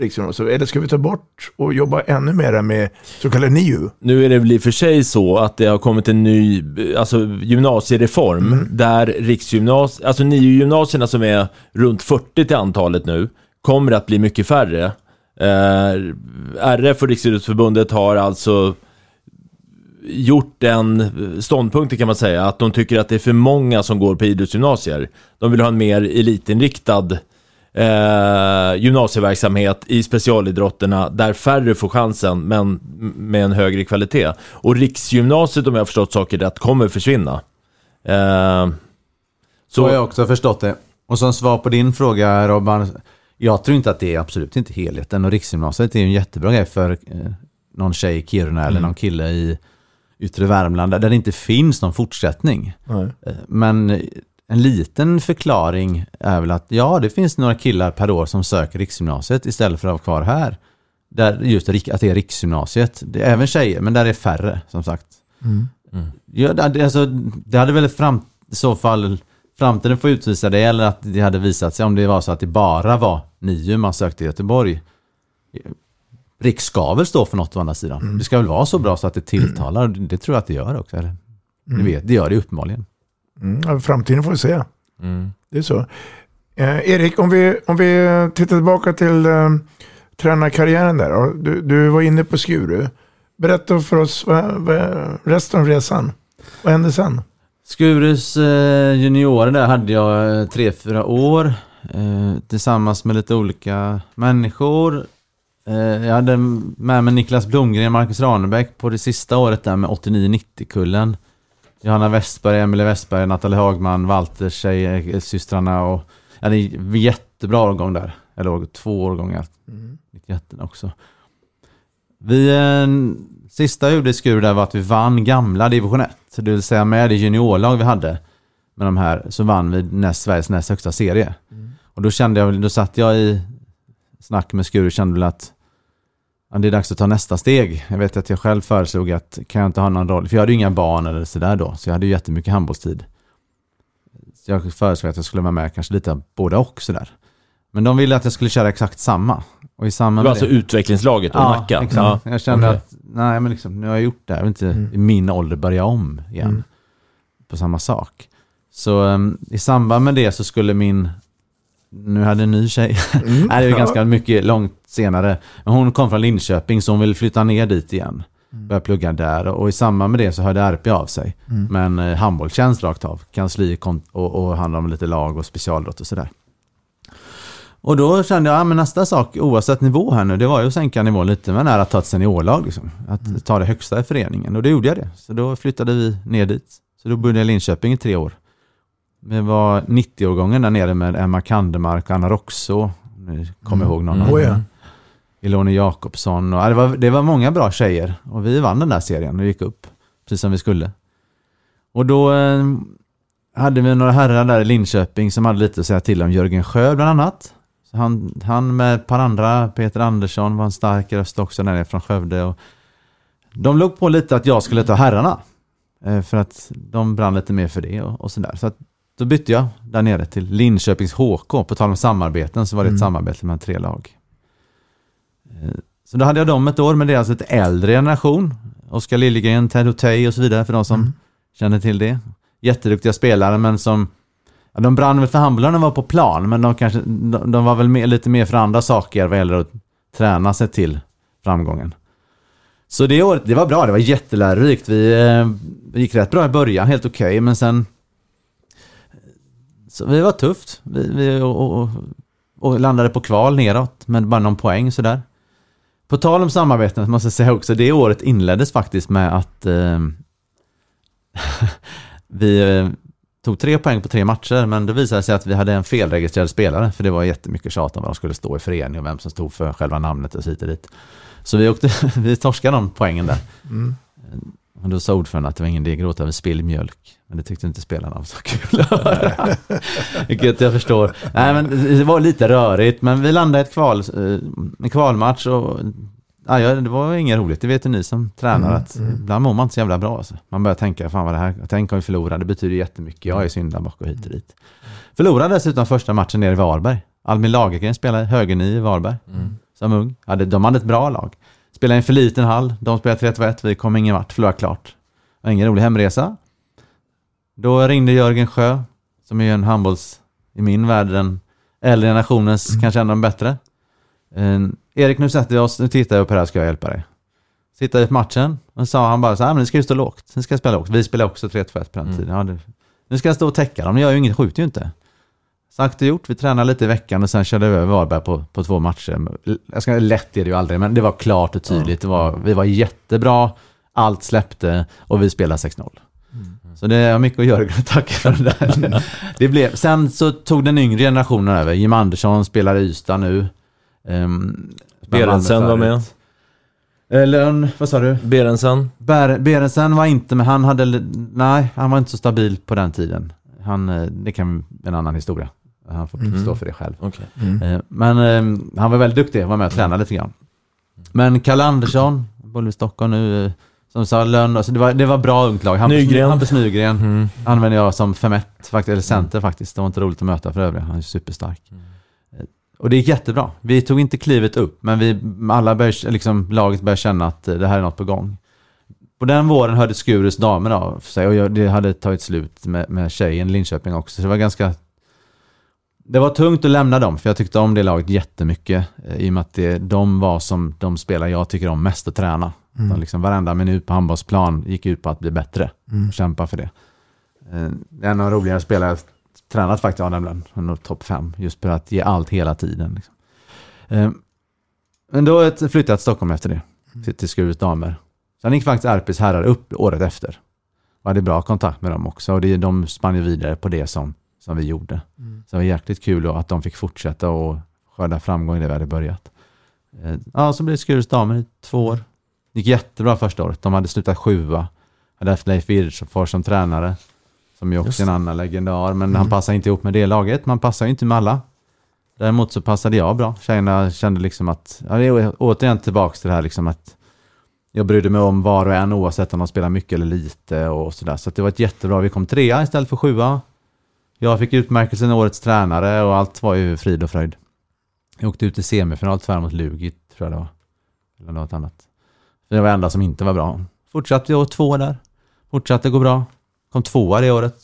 Riksgymnasiet? Eller ska vi ta bort och jobba ännu mer med så kallade NIU? Nu är det väl i och för sig så att det har kommit en ny alltså, gymnasiereform där riksgymnasiet, alltså nio gymnasierna som är runt 40 till antalet nu, kommer att bli mycket färre. Eh, RF och Riksidrottsförbundet har alltså gjort en ståndpunkt kan man säga, att de tycker att det är för många som går på idrottsgymnasier. De vill ha en mer elitinriktad eh, gymnasieverksamhet i specialidrotterna där färre får chansen men med en högre kvalitet. Och riksgymnasiet om jag har förstått saker rätt kommer försvinna. Eh, Så har jag också förstått det. Och som svar på din fråga Robban, jag tror inte att det är absolut inte helheten. Och Riksgymnasiet är en jättebra grej för eh, någon tjej i Kiruna eller Mm. någon kille i yttre Värmland där det inte finns någon fortsättning. Nej. Eh, Men en liten förklaring är väl att ja, det finns några killar per år som söker Riksgymnasiet istället för att vara kvar här. Där just att det är Riksgymnasiet. Det är även tjejer, men där är färre som sagt. Mm. Ja, det, hade- alltså, det hade väl fram, i så fall framtiden får utvisa det eller att det hade visat sig om det var så att det bara var nio man sökte i Göteborg. Riks ska väl stå för något å andra sidan. Det ska väl vara så bra så att det tilltalar. Det, det tror jag att det gör också. Eller? Mm. Det, vet, det gör det uppenbarligen. Mm, framtiden får vi se. Mm. Det är så. Eh, Erik, om vi, om vi tittar tillbaka till eh, tränarkarriären där. Du, du var inne på Skuru. Berätta för oss vad, vad, resten av resan. Vad hände sen? Skurus eh, juniorer där hade jag eh, tre, fyra år. Eh, tillsammans med lite olika människor. Eh, jag hade med mig Niklas Blomgren, Marcus Ranebäck på det sista året där med 89-90-kullen. Johanna Westberg, Emelie Westberg, Nathalie Hagman, Walter, tjejsystrarna och... Ja, det är en jättebra årgång där. Eller två årgångar. Mm. 91 också. Vi, eh, sista jag gjorde i Skur där var att vi vann gamla division 1. Det vill säga med det juniorlag vi hade med de här så vann vi näst, Sveriges näst högsta serie. Och då kände jag, då satt jag i snack med Skur och kände väl att det är dags att ta nästa steg. Jag vet att jag själv föreslog att kan jag inte ha någon roll, för jag hade ju inga barn eller sådär då, så jag hade ju jättemycket handbollstid. Så jag föreslog att jag skulle vara med kanske lite båda och sådär. Men de ville att jag skulle köra exakt samma. Och i samma Det var alltså utvecklingslaget och Nacka? Exakt. Ja, Jag kände okej. att, nej men liksom, nu har jag gjort det här, jag vill inte i min ålder börja om igen. Mm. På samma sak. Så um, i samband med det så skulle min, nu hade en ny tjej, Mm. nej det är Ja. ganska mycket långt senare, men hon kom från Linköping så hon ville flytta ner dit igen. Börja plugga där och i samband med det så hörde RP av sig. Mm. Men eh, handbollstjänst rakt av, kansli och, och handla om lite lag och specialidrott och sådär. Och då kände jag, ja, men nästa sak, oavsett nivå här nu, det var ju att sänka nivån lite, men är att ta ett seniorlag. Liksom. Att ta det högsta i föreningen. Och det gjorde jag det. Så då flyttade vi ner dit. Så då bodde jag i Linköping i tre år. Det var 90-årgången där nere med Emma Kandemark och Anna Roxå. Ni kommer ihåg någon Mm. Oh, Iloni Jakobsson. Och, ja, det, var, det var många bra tjejer. Och vi vann den där serien och gick upp. Precis som vi skulle. Och då eh, hade vi några herrar där i Linköping som hade lite att säga till om. Jörgen Sjö bland annat. Så han, han med ett par andra, Peter Andersson var en stark röst också där nere från Skövde. Och de låg på lite att jag skulle ta herrarna. Eh, För att de brann lite mer för det och, och sådär. Så att då bytte jag där nere till Linköpings HK. På tal om samarbeten så var det ett Mm. samarbete mellan tre lag. Så då hade jag dem ett år, men det är alltså ett äldre generation. Oskar Liljegren, Ted Hotey och så vidare för de som känner till det. Jätteduktiga spelare men som ja, de brann väl för handbollen när de var på plan men de, kanske, de, de var väl mer, lite mer för andra saker vad gäller att träna sig till framgången. Så det året, det var bra, det var jättelärorikt. Vi, eh, vi gick rätt bra i början, helt okej, men sen... Så det var tufft. Vi, vi och, och, och landade på kval neråt, men bara någon poäng sådär. På tal om samarbeten måste jag säga också, det året inleddes faktiskt med att eh, vi eh, tog tre poäng på tre matcher, men det visade sig att vi hade en felregistrerad spelare, för det var jättemycket tjat om vad de skulle stå i förening och vem som stod för själva namnet och så hit och dit. Så vi, åkte, vi torskade de poängen där. Mm. Och då sa ordföranden att det var ingen idé att gråta över spilld mjölk. Men det tyckte inte spelarna var så kul att höra. Vilket jag förstår. Nej, men det var lite rörigt, men vi landade i ett kval, eh, en kvalmatch och ja, det var inget roligt. Det vet ju ni som tränar Mm, att ibland mår man inte så jävla bra. Alltså. Man börjar tänka, fan vad det här, tänk om vi förlorar, det betyder jättemycket. Jag är syndabock och hit och dit. Förlorade dessutom första matchen nere i Varberg. Albin Lagergren spelade högernie i Varberg som ung. Hade, de hade ett bra lag. Spelade i en för liten hall. De spelade 3-2-1. Vi kom ingen vart. Förlorade klart. Var ingen rolig hemresa. Då ringde Jörgen Sjö, som är en handbolls, i min värld, den äldre generationens, kanske en av de bättre. Eh, Erik, nu sätter vi oss, nu tittar jag på det här, ska jag hjälpa dig. Sitta på matchen, och sa han bara så här, men nu ska ju stå lågt. Sen ska spela lågt. Vi spelade också 3-2-1 på den tiden. Ja, det, nu ska jag stå och täcka dem, de gör ju inget, skjuter ju inte. Sagt och gjort, vi tränade lite i veckan och sen körde vi över Varberg på, på två matcher. Jag ska, lätt är det ju aldrig, men det var klart och tydligt. Det var, vi var jättebra, allt släppte och vi spelade 6-0. Så det är mycket att göra att tacka för det där. det blev, sen så tog den yngre generationen över. Jim Andersson spelar i Ystad nu. Um, Berensen var med. Eller, vad sa du? Berensen. Ber, Berensen var inte med, han hade, nej, han var inte så stabil på den tiden. Han, eh, det kan en annan historia. Han får Mm. stå för det själv. Okej. Eh, Men eh, han var väldigt duktig, var med och tränade lite grann. Men Kalle Andersson, både i Stockholm nu, eh, som sa lön, alltså det var, det var bra ungt lag. Hampus Nygren. Hampus Nygren Mm. använde jag som femett, faktiskt, eller center faktiskt. Det var inte roligt att möta för övrigt, han är superstark. Eh, Och det gick jättebra. Vi tog inte klivet upp, men vi alla började, liksom, laget började känna att det här är något på gång. På den våren hörde Skures damer av sig och jag, det hade tagit slut med, med tjejen i Linköping också. Så det var ganska... Det var tungt att lämna dem, för jag tyckte om det laget jättemycket. eh, I och med att det, de var som de spelare jag tycker om mest att träna. Mm. De liksom varenda minut på handbollsplan gick ut på att bli bättre. Mm. Och kämpa för det. Eh, En av de roligare spelare jag tränat faktiskt, ja, nämligen. Topp fem. Just för att ge allt hela tiden. Liksom. Eh, Men då flyttade jag till Stockholm efter det. Till, till Skures damer. Sen gick faktiskt RPs herrar upp året efter. Och hade bra kontakt med dem också. Och det, de spann ju vidare på det som, som vi gjorde. Mm. Så det var jäkligt kul att de fick fortsätta och skörda framgång det vi hade börjat. Eh, Ja, så blev det Skures damer i två år. Det gick jättebra första året. De hade slutat sjua. Hade haft Leif Wirfors som tränare. Som ju också Just är en annan legendar. Men Mm. han passar inte ihop med det laget. Man passar ju inte med alla. Däremot så passade jag bra. Tjejerna kände liksom att, ja, det är återigen tillbaka till det här liksom att jag brydde mig om var och en oavsett om de spelar mycket eller lite och sådär. Så att det var ett jättebra, vi kom trea istället för sjua. Jag fick utmärkelsen årets tränare och allt var ju frid och fröjd. Jag åkte ut i semifinal tyvärr mot Lugi, tror jag det var. Eller något annat. Det var det enda som inte var bra. Fortsatte jag två där. Fortsatte gå bra. Kom tvåa det året.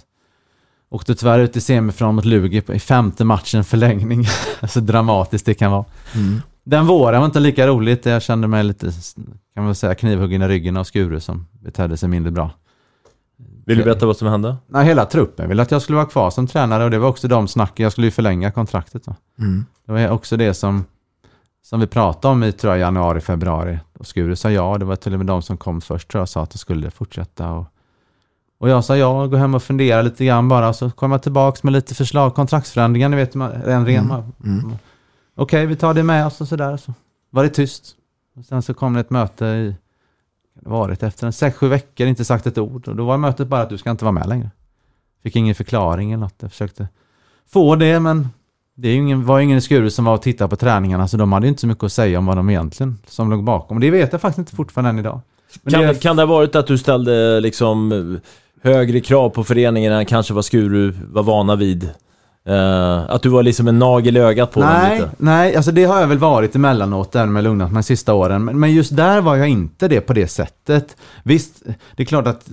Åkte tyvärr ut i semifinal mot Lugi i femte matchen förlängning. så dramatiskt det kan vara. Mm. Den våren var inte lika roligt. Jag kände mig lite, kan man säga, knivhuggen i ryggen av Skure som betedde sig mindre bra. Vill du berätta vad som hände? Nej, hela truppen ville att jag skulle vara kvar som tränare och det var också de snacken. Jag skulle ju förlänga kontraktet. Va? Mm. Det var också det som, som vi pratade om i tror jag, januari, februari. Och Skure sa ja. Det var till och med de som kom först tror jag sa att det skulle fortsätta. Och, och jag sa ja, gå hem och fundera lite grann bara. Så kom jag tillbaka med lite förslag, kontraktsförändringar, ni vet, ren. Mm. Mm. Okej, vi tar det med oss och sådär. Så var det tyst. Och sen så kom det ett möte i, kan det ha varit efter en sex, sju veckor, inte sagt ett ord. Och då var mötet bara att du ska inte vara med längre. Fick ingen förklaring eller något. Jag försökte få det, men det ingen, var ju ingen i Skuru som var och tittade på träningarna, så de hade ju inte så mycket att säga om vad de egentligen som låg bakom. Och det vet jag faktiskt inte fortfarande än idag. Men Kan, det, kan det ha varit att du ställde liksom högre krav på föreningen än kanske vad Skuru var vana vid? Eh, att du var liksom en nagel i ögat på dem Nej, lite? nej, alltså det har jag väl varit emellanåt där med lugnat mig sista åren. Men, men just där var jag inte det på det sättet. Visst, det är klart att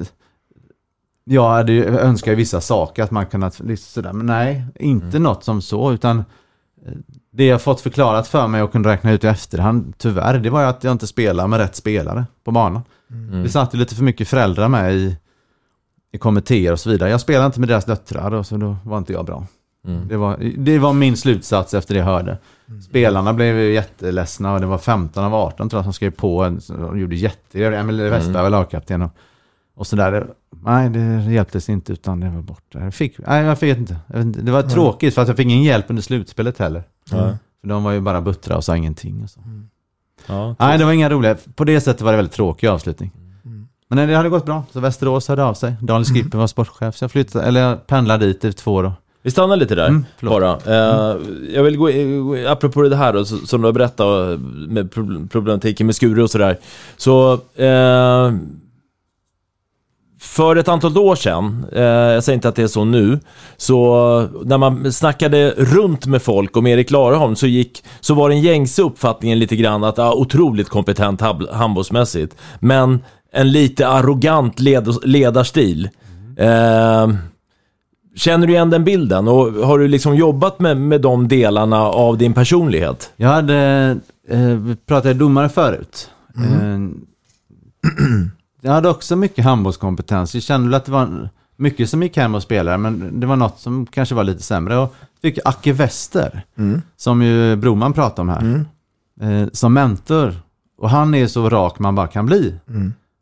jag hade ju önskat ju vissa saker att man kunnat, liksom sådär, men nej, inte Mm. något som så, utan eh, det jag fått förklarat för mig och kunde räkna ut i efterhand, tyvärr, det var ju att jag inte spelar med rätt spelare på banan. Mm. Det satt ju lite för mycket föräldrar med i, i kommittéer och så vidare. Jag spelade inte med deras döttrar och så då var inte jag bra. Mm. Det, var, det var min slutsats efter det jag hörde. Spelarna blev ju jätteledsna och det var 15 av 18 tror jag som skrev på. en- De gjorde jättegrejer. Emil Westberg var lagkapten och, och sådär. Det- Nej, det hjälptes inte utan det var borta. Jag fick, nej, jag vet inte. Det var tråkigt för att jag fick ingen hjälp under slutspelet heller. Nej. För de var ju bara buttra och sa ingenting. Och så. Ja. Nej, det var inga roliga. På det sättet var det väldigt tråkig avslutning. Men det hade gått bra. Så Västerås hörde av sig. Daniel Skipper var sportchef. Så jag flyttade, eller jag pendlade dit i två år. Vi stannar lite där Mm, bara. Eh, jag vill gå, apropå det här då, som du har berättat med pro- problematiken med Skure och sådär. Så, eh, för ett antal år sedan, eh, jag säger inte att det är så nu, så när man snackade runt med folk om Erik Lareholm så, gick, så var den gängse uppfattningen lite grann att, ja, otroligt kompetent handbollsmässigt, men en lite arrogant led, ledarstil. Eh, Känner du igen den bilden och har du liksom jobbat med, med de delarna av din personlighet? Jag hade, eh, vi pratade domare förut. Eh, jag hade också mycket handbollskompetens. Jag kände att det var mycket som gick hem och spelare, men det var något som kanske var lite sämre. Och fick Acke Wester, som ju Broman pratade om här, eh, som mentor. Och han är så rak man bara kan bli.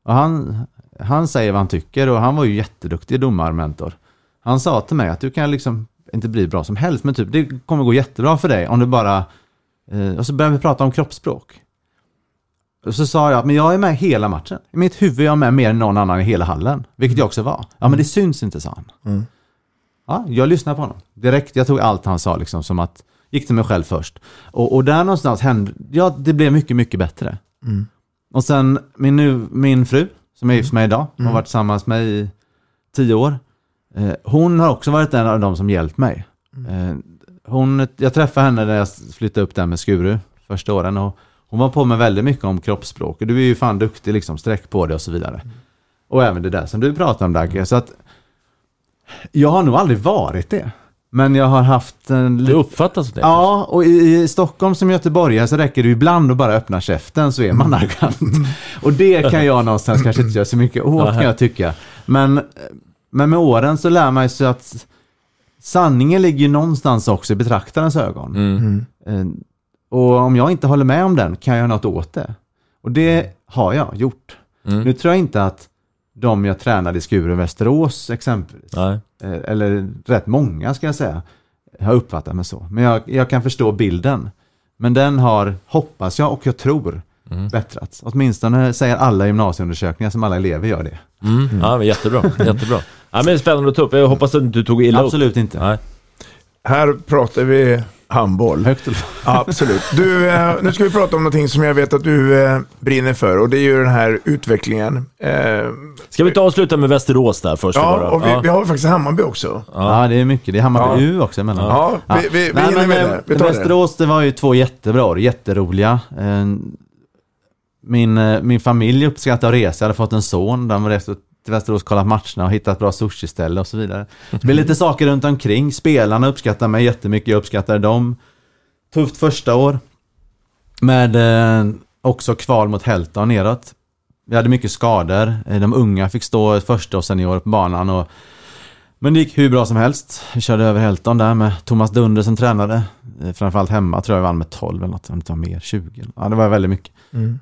Och han, han säger vad han tycker och han var ju jätteduktig domarmentor. Han sa till mig att du kan liksom inte bli bra som helst, men typ det kommer gå jättebra för dig om du bara... Eh, och så började vi prata om kroppsspråk. Och så sa jag att men jag är med hela matchen. I mitt huvud är jag med mer än någon annan i hela hallen. Vilket jag också var. Ja men det syns inte, sa han. Ja, jag lyssnade på honom. Direkt, jag tog allt han sa liksom som att, gick till mig själv först. Och, och där någonstans hände, ja det blev mycket, mycket bättre. Och sen min, nu, min fru, som är gift med idag, har varit tillsammans med i tio år. Eh, hon har också varit en av de som hjälpt mig. Eh, hon, jag träffade henne när jag flyttade upp där med Skuru första åren och hon var på mig väldigt mycket om kroppsspråk. Du är ju fan duktig liksom, sträck på det och så vidare. Och även det där som du pratar om Dagge. Så att jag har nog aldrig varit det. Men jag har haft en... Det uppfattas det. Ja, och i, Stockholm som göteborgare så räcker det ibland att bara öppna käften så är man arrogant. Och det kan jag någonstans kanske inte göra så mycket åt kan jag tycka. Men, men med åren så lär man sig att sanningen ligger ju någonstans också i betraktarens ögon. Mm. Eh, Och om jag inte håller med om den kan jag göra något åt det. Och det har jag gjort. Mm. Nu tror jag inte att de jag tränade i Skuru Västerås exempelvis, Nej. eh, eller rätt många ska jag säga, har uppfattat mig så. Men jag, jag kan förstå bilden. Men den har, hoppas jag och jag tror, Mm. bättrats. Åtminstone säger alla gymnasieundersökningar som alla elever gör det. Mm. Ja, men jättebra. jättebra. Ja, men det är spännande att ta upp. Jag hoppas att du inte tog illa upp. Absolut inte. Nej. Här pratar vi handboll. Högt och Absolut. Du, eh, nu ska vi prata om någonting som jag vet att du eh, brinner för och det är ju den här utvecklingen. Eh, Ska vi inte avsluta med Västerås där först? ja, bara? och vi, vi har faktiskt Hammarby också. Ja. det är mycket. Det är Hammarby Ja. U också emellan. Ja, vi, vi, vi Nej, hinner men, med eh, det. Vi tar det. Västerås, det var ju två jättebra år, jätteroliga. Eh, Min, eh, min familj uppskattar att resa, jag hade fått en son, de reste till Västerås, kollat matcherna och hittat bra sushiställe och så vidare. Det blir lite saker runt omkring, spelarna uppskattar mig jättemycket, jag uppskattar dem. Tufft första år. Med eh, också kval mot Hälta och neråt. Vi hade mycket skador, eh, de unga fick stå första och senior på banan och men det gick hur bra som helst. Vi körde över Helton där med Thomas Dunder som tränade. Eh, Framförallt hemma tror jag vi vann med 12 eller något, om det var mer, 20. Ja, det var väldigt mycket.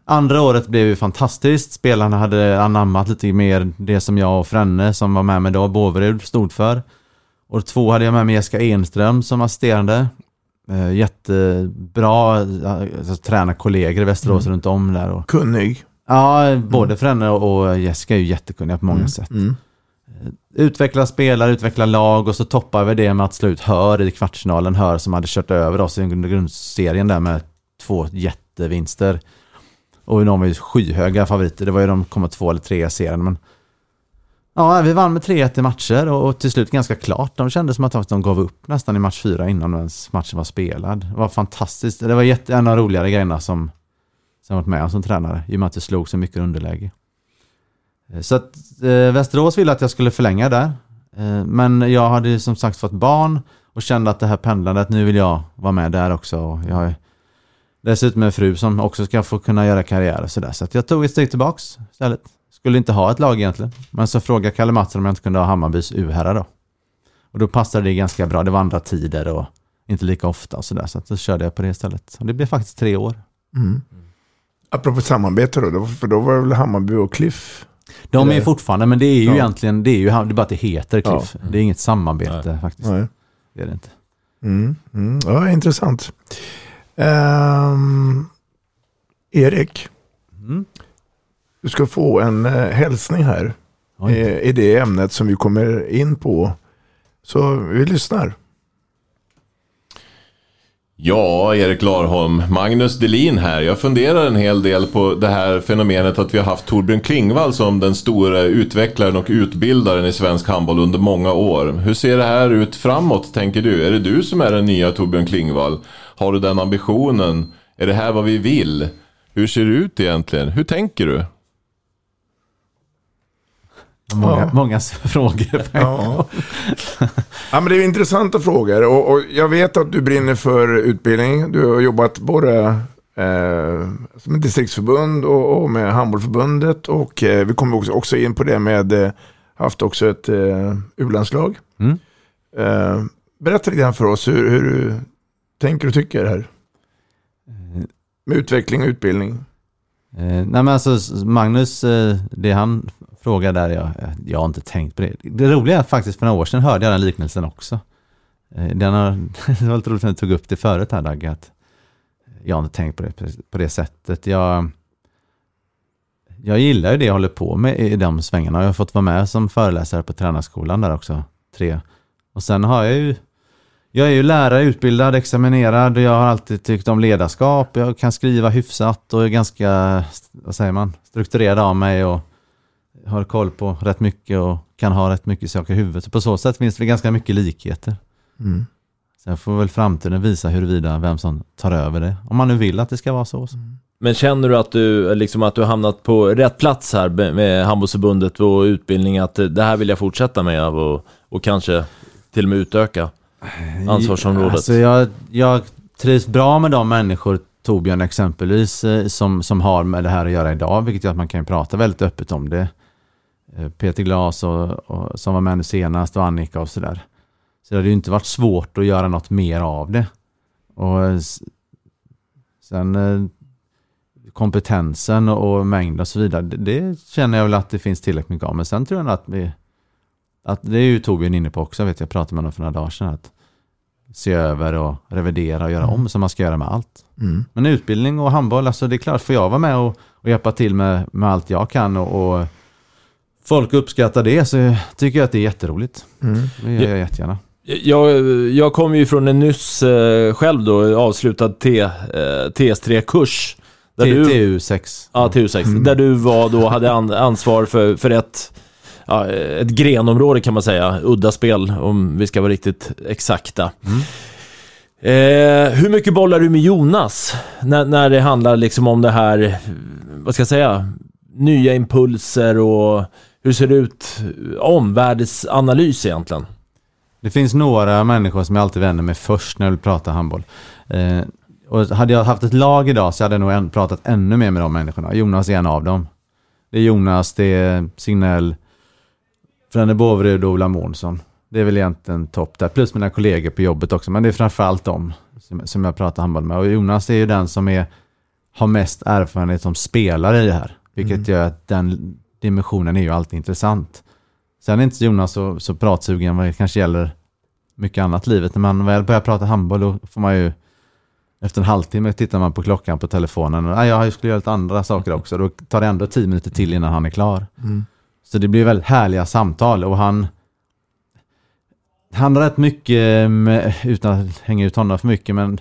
Andra året blev ju fantastiskt. Spelarna hade anammat lite mer det som jag och Frenne som var med mig då, Båverud, stod för. År två hade jag med mig Jessica Enström som assisterande. Eh, jättebra alltså, tränarkollegor i Västerås runt om där. Och, Kunnig. ja, både Frenne och och Jessica är ju jättekunniga på många sätt Mm utveckla spelare, utveckla lag och så toppar vi det med att slå ut Hör i kvartsfinalen. Hör som hade kört över oss i grundserien där med två jättevinster. Och de var ju skyhöga favoriter. Det var ju de kommer två eller tre i serien. Men Ja, vi vann med 3-1 i matcher och, till slut ganska klart. De kände som att de gav upp nästan i match fyra innan ens matchen var spelad. Det var fantastiskt. Det var jätte, en av de roligare grejerna som, som varit med om som tränare, i och med att det slog så mycket underläge. Eh, så att eh, Västerås ville att jag skulle förlänga där. Eh, men jag hade ju som sagt fått barn och kände att det här pendlandet, nu vill jag vara med där också. Och jag har dessutom en fru som också ska få kunna göra karriär och sådär. Så att jag tog ett steg tillbaks istället. Skulle inte ha ett lag egentligen. Men så frågade Kalle Mattsson om jag inte kunde ha Hammarbys U-herrar då. Och då passade det ganska bra. Det var andra tider och inte lika ofta och sådär. Så att då körde jag på det istället. Och det blev faktiskt tre år. Mm. Apropå samarbete då, för då var det väl Hammarby och Cliff? De är fortfarande, men det är ju Ja. egentligen, det är ju det är bara att det heter Cliff. Det är inget samarbete faktiskt. Nej. Det är det inte. Mm. Mm. Ja, intressant. Ehm, Erik, Mm. du ska få en uh, hälsning här eh, i det ämnet som vi kommer in på. Så vi lyssnar. Ja, Erik Larholm. Magnus Delin här. Jag funderar en hel del på det här fenomenet att vi har haft Torbjörn Klingvall som den stora utvecklaren och utbildaren i svensk handboll under många år. Hur ser det här ut framåt, tänker du? Är det du som är den nya Torbjörn Klingvall? Har du den ambitionen? Är det här vad vi vill? Hur ser det ut egentligen? Hur tänker du? Många, Ja. många frågor. Ja. ja, men det är intressanta frågor och, och jag vet att du brinner för utbildning. Du har jobbat både eh, ett distriktsförbund och, och med handbollförbundet och eh, vi kommer också, också in på det med eh, haft också ett eh, u-landslag. Mm. Eh, berätta lite grann för oss hur, hur du tänker och tycker här. Med utveckling och utbildning. Eh, nej men alltså Magnus, eh, det han fråga där, jag, jag har inte tänkt på det. Det roliga är att faktiskt för några år sedan hörde jag den liknelsen också. Eh, den har, det var lite roligt att du tog upp det förut här Dagge, att jag har inte tänkt på det på det sättet. Jag, jag gillar ju det jag håller på med i de svängarna. Jag har fått vara med som föreläsare på tränarskolan där också, tre. Och sen har jag ju jag är ju lärare, utbildad, examinerad och jag har alltid tyckt om ledarskap. Jag kan skriva hyfsat och är ganska, vad säger man, strukturerad av mig och har koll på rätt mycket och kan ha rätt mycket saker i huvudet. Så på så sätt finns det ganska mycket likheter. Mm. Sen får väl framtiden visa huruvida vem som tar över det. Om man nu vill att det ska vara så. Men känner du att du, liksom att du har hamnat på rätt plats här med- med handbollsförbundet och utbildning, att det här vill jag fortsätta med och, och kanske till och med utöka ansvarsområdet? Alltså jag, jag trivs bra med de människor, Torbjörn exempelvis, eh, som, som har med det här att göra idag, vilket gör att man kan prata väldigt öppet om det. Eh, Peter Glas och, och, som var med nu senast och Annika och sådär. Så det hade ju inte varit svårt att göra något mer av det. Och eh, sen eh, kompetensen och mängd och så vidare, det, det känner jag väl att det finns tillräckligt mycket av. Men sen tror jag att vi, att det är ju Torbjörn inne på också, vet jag, jag pratade med honom för några dagar sedan. Att se över och revidera och göra om som man ska göra med allt. Mm. Men utbildning och handboll, alltså det är klart, får jag vara med och, och hjälpa till med, med allt jag kan och, och folk uppskattar det så tycker jag att det är jätteroligt. Mm. Det gör jag jättegärna. Jag, jag kom ju från en nyss eh, själv då avslutad T, eh, TS3-kurs. Där T- du- TU6. Ja, TU6. Där du var då, hade an, ansvar för, för ett, ja, ett grenområde kan man säga. Udda spel, om vi ska vara riktigt exakta. Eh, hur mycket bollar du med Jonas? När, när det handlar liksom om det här, vad ska jag säga, nya impulser och hur ser det ut? Omvärldsanalys egentligen. Det finns några människor som jag alltid vänder mig först när jag vill prata handboll. Eh, och hade jag haft ett lag idag så hade jag nog än, pratat ännu mer med de människorna. Jonas är en av dem. Det är Jonas, det är Signell, Frände Båvrud och Ola Månsson. Det är väl egentligen topp där. Plus mina kollegor på jobbet också. Men det är framförallt dem som, som jag pratar handboll med. Och Jonas är ju den som är, har mest erfarenhet som spelare i det här. Vilket Mm. gör att den dimensionen är ju alltid intressant. Sen är inte Jonas så, så pratsugen vad det kanske gäller mycket annat livet. När man väl börjar prata handboll då får man ju efter en halvtimme tittar man på klockan på telefonen och "Ah, jag skulle göra lite andra saker också. Då tar det ändå tio minuter till innan han är klar. Mm. Så det blir väldigt härliga samtal och han han har rätt mycket, med, utan att hänga ut honom för mycket, men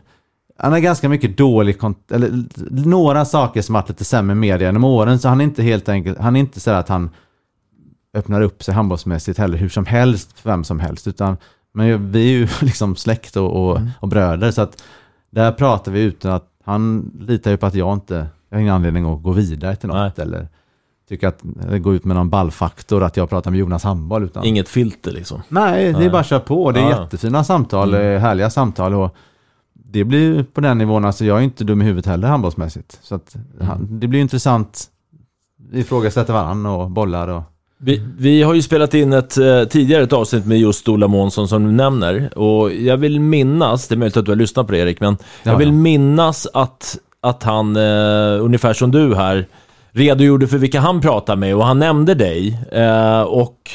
han har ganska mycket dålig kont- eller några saker som varit lite sämre med media genom åren, så han är inte helt enkelt, han är inte så att han öppnar upp sig handbollsmässigt heller hur som helst för vem som helst. Utan, men vi är ju liksom släkt och, och, Mm. och bröder så att där pratar vi utan att han litar ju på att jag inte, jag har ingen anledning att gå vidare till något eller tycka att, gå ut med någon ballfaktor att jag pratar med Jonas Handboll. Utan, Inget filter liksom. Nej, det är Nej. bara att köra på. Det är Ja. jättefina samtal, Mm. eh, härliga samtal. Och det blir ju på den nivån, alltså jag är inte dum i huvudet heller handbollsmässigt. Så att, han, det blir intressant. Vi ifrågasätter varandra och bollar och... Vi, vi har ju spelat in ett eh, tidigare ett avsnitt med just Ola Månsson som du nämner. Och jag vill minnas, det är möjligt att du har lyssnat på det Erik, men Ja, jag vill minnas att, att han, eh, ungefär som du här, redogjorde för vilka han pratar med och han nämnde dig. Eh, och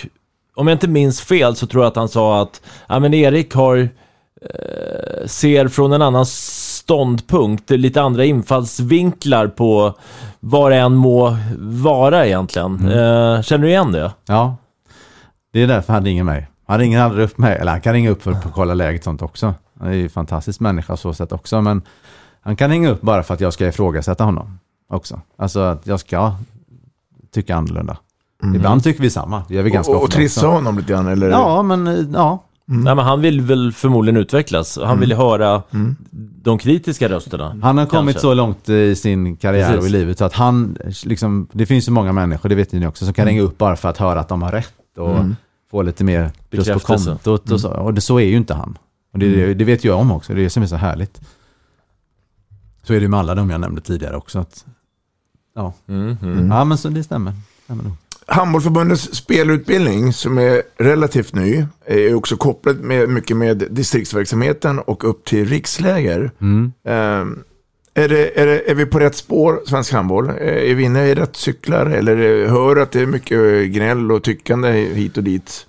om jag inte minns fel så tror jag att han sa att ja, men Erik har, ser från en annan ståndpunkt, lite andra infallsvinklar på vad det än må vara egentligen. Eh, känner du igen det? Ja, det är därför han ringer mig. Han ringer aldrig upp mig, eller han kan ringa upp för att kolla läget och sånt också. Han är ju en fantastisk människa så sätt också, men han kan ringa upp bara för att jag ska ifrågasätta honom också. Alltså att jag ska tycka annorlunda. Mhm. Ibland tycker vi samma, det gör vi ganska Och, och ofta trissa också. honom lite grann eller? Ja, men eh, ja. Nej, men han vill väl förmodligen utvecklas. Han vill höra de kritiska rösterna. Han har kommit kanske. så långt i sin karriär Precis. och i livet så att han, liksom, det finns ju många människor, det vet ni också, som kan ringa upp bara för att höra att de har rätt och Mm. få lite mer plus på kontot och så. Och det, så är ju inte han. Och det, det vet jag om också, det är det som är så härligt. Så är det med alla de jag nämnde tidigare också. Att, ja. Mm, ja, men så det stämmer. stämmer nog. Handbollsförbundets spelutbildning som är relativt ny är också kopplad med, mycket med distriktsverksamheten och upp till riksläger. Mm. Ehm, är, det, är, det, är vi på rätt spår, svensk handboll? Eh, Är vi inne i rätt cyklar? Eller hör att det är mycket gnäll och tyckande hit och dit?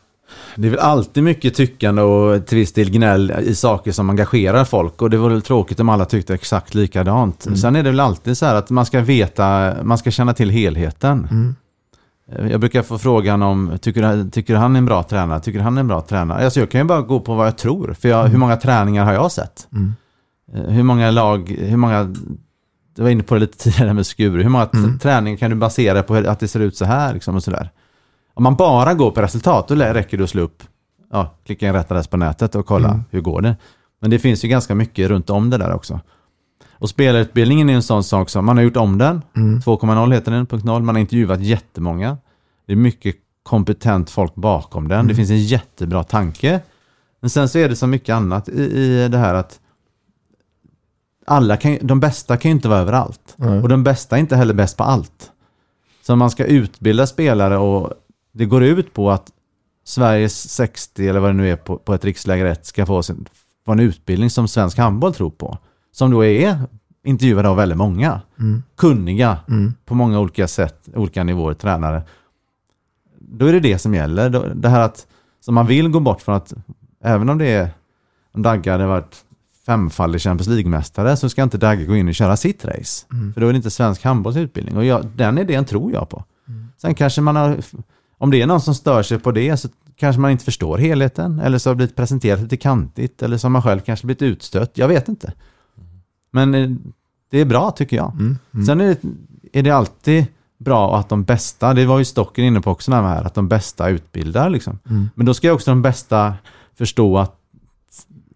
Det är väl alltid mycket tyckande och till viss del gnäll i saker som engagerar folk. Och det vore väl tråkigt om alla tyckte exakt likadant. Mm. Sen är det väl alltid så här att man ska veta, man ska känna till helheten. Mm. Jag brukar få frågan om, tycker, tycker han är en bra tränare? Tycker han är en bra tränare? Alltså jag kan ju bara gå på vad jag tror. För jag, hur många träningar har jag sett? Mm. Eh, Hur många lag, hur många, du var inne på det lite tidigare med Skuru. Hur många Mm. träningar kan du basera på att det ser ut så här liksom och sådär? Om man bara går på resultat, då räcker det att slå upp, ja, klicka in rätt adress på nätet och kolla Mm. hur går det. Men det finns ju ganska mycket runt om det där också. Och spelarutbildningen är en sån sak som, man har gjort om den, Mm. 2.0 heter den, punkt 0. man har intervjuat jättemånga. Det är mycket kompetent folk bakom den, det finns en jättebra tanke. Men sen så är det så mycket annat i, i det här att alla kan, de bästa kan ju inte vara överallt. Nej. Och de bästa är inte heller bäst på allt. Så man ska utbilda spelare och det går ut på att Sveriges 60 eller vad det nu är på, på ett riksläger 1 ska få, sin, få en utbildning som svensk handboll tror på. Som då är intervjuade av väldigt många. Mm. Kunniga Mm. på många olika sätt, olika nivåer, tränare. Då är det det som gäller. Det här att så man vill gå bort från att, även om det är, om Dagge hade varit femfaldig Champions League-mästare så ska inte Dagge gå in och köra sitt race. Mm. För då är det inte svensk handbollsutbildning. Och jag, den idén tror jag på. Sen kanske man har, om det är någon som stör sig på det så kanske man inte förstår helheten. Eller så har det blivit presenterat lite kantigt. Eller så har man själv kanske blivit utstött. Jag vet inte. Men eh, det är bra tycker jag. Mm. Mm. Sen är det, är det alltid bra att de bästa, det var ju Stocken inne på också när här, att de bästa utbildar liksom. Mm. Men då ska också de bästa förstå att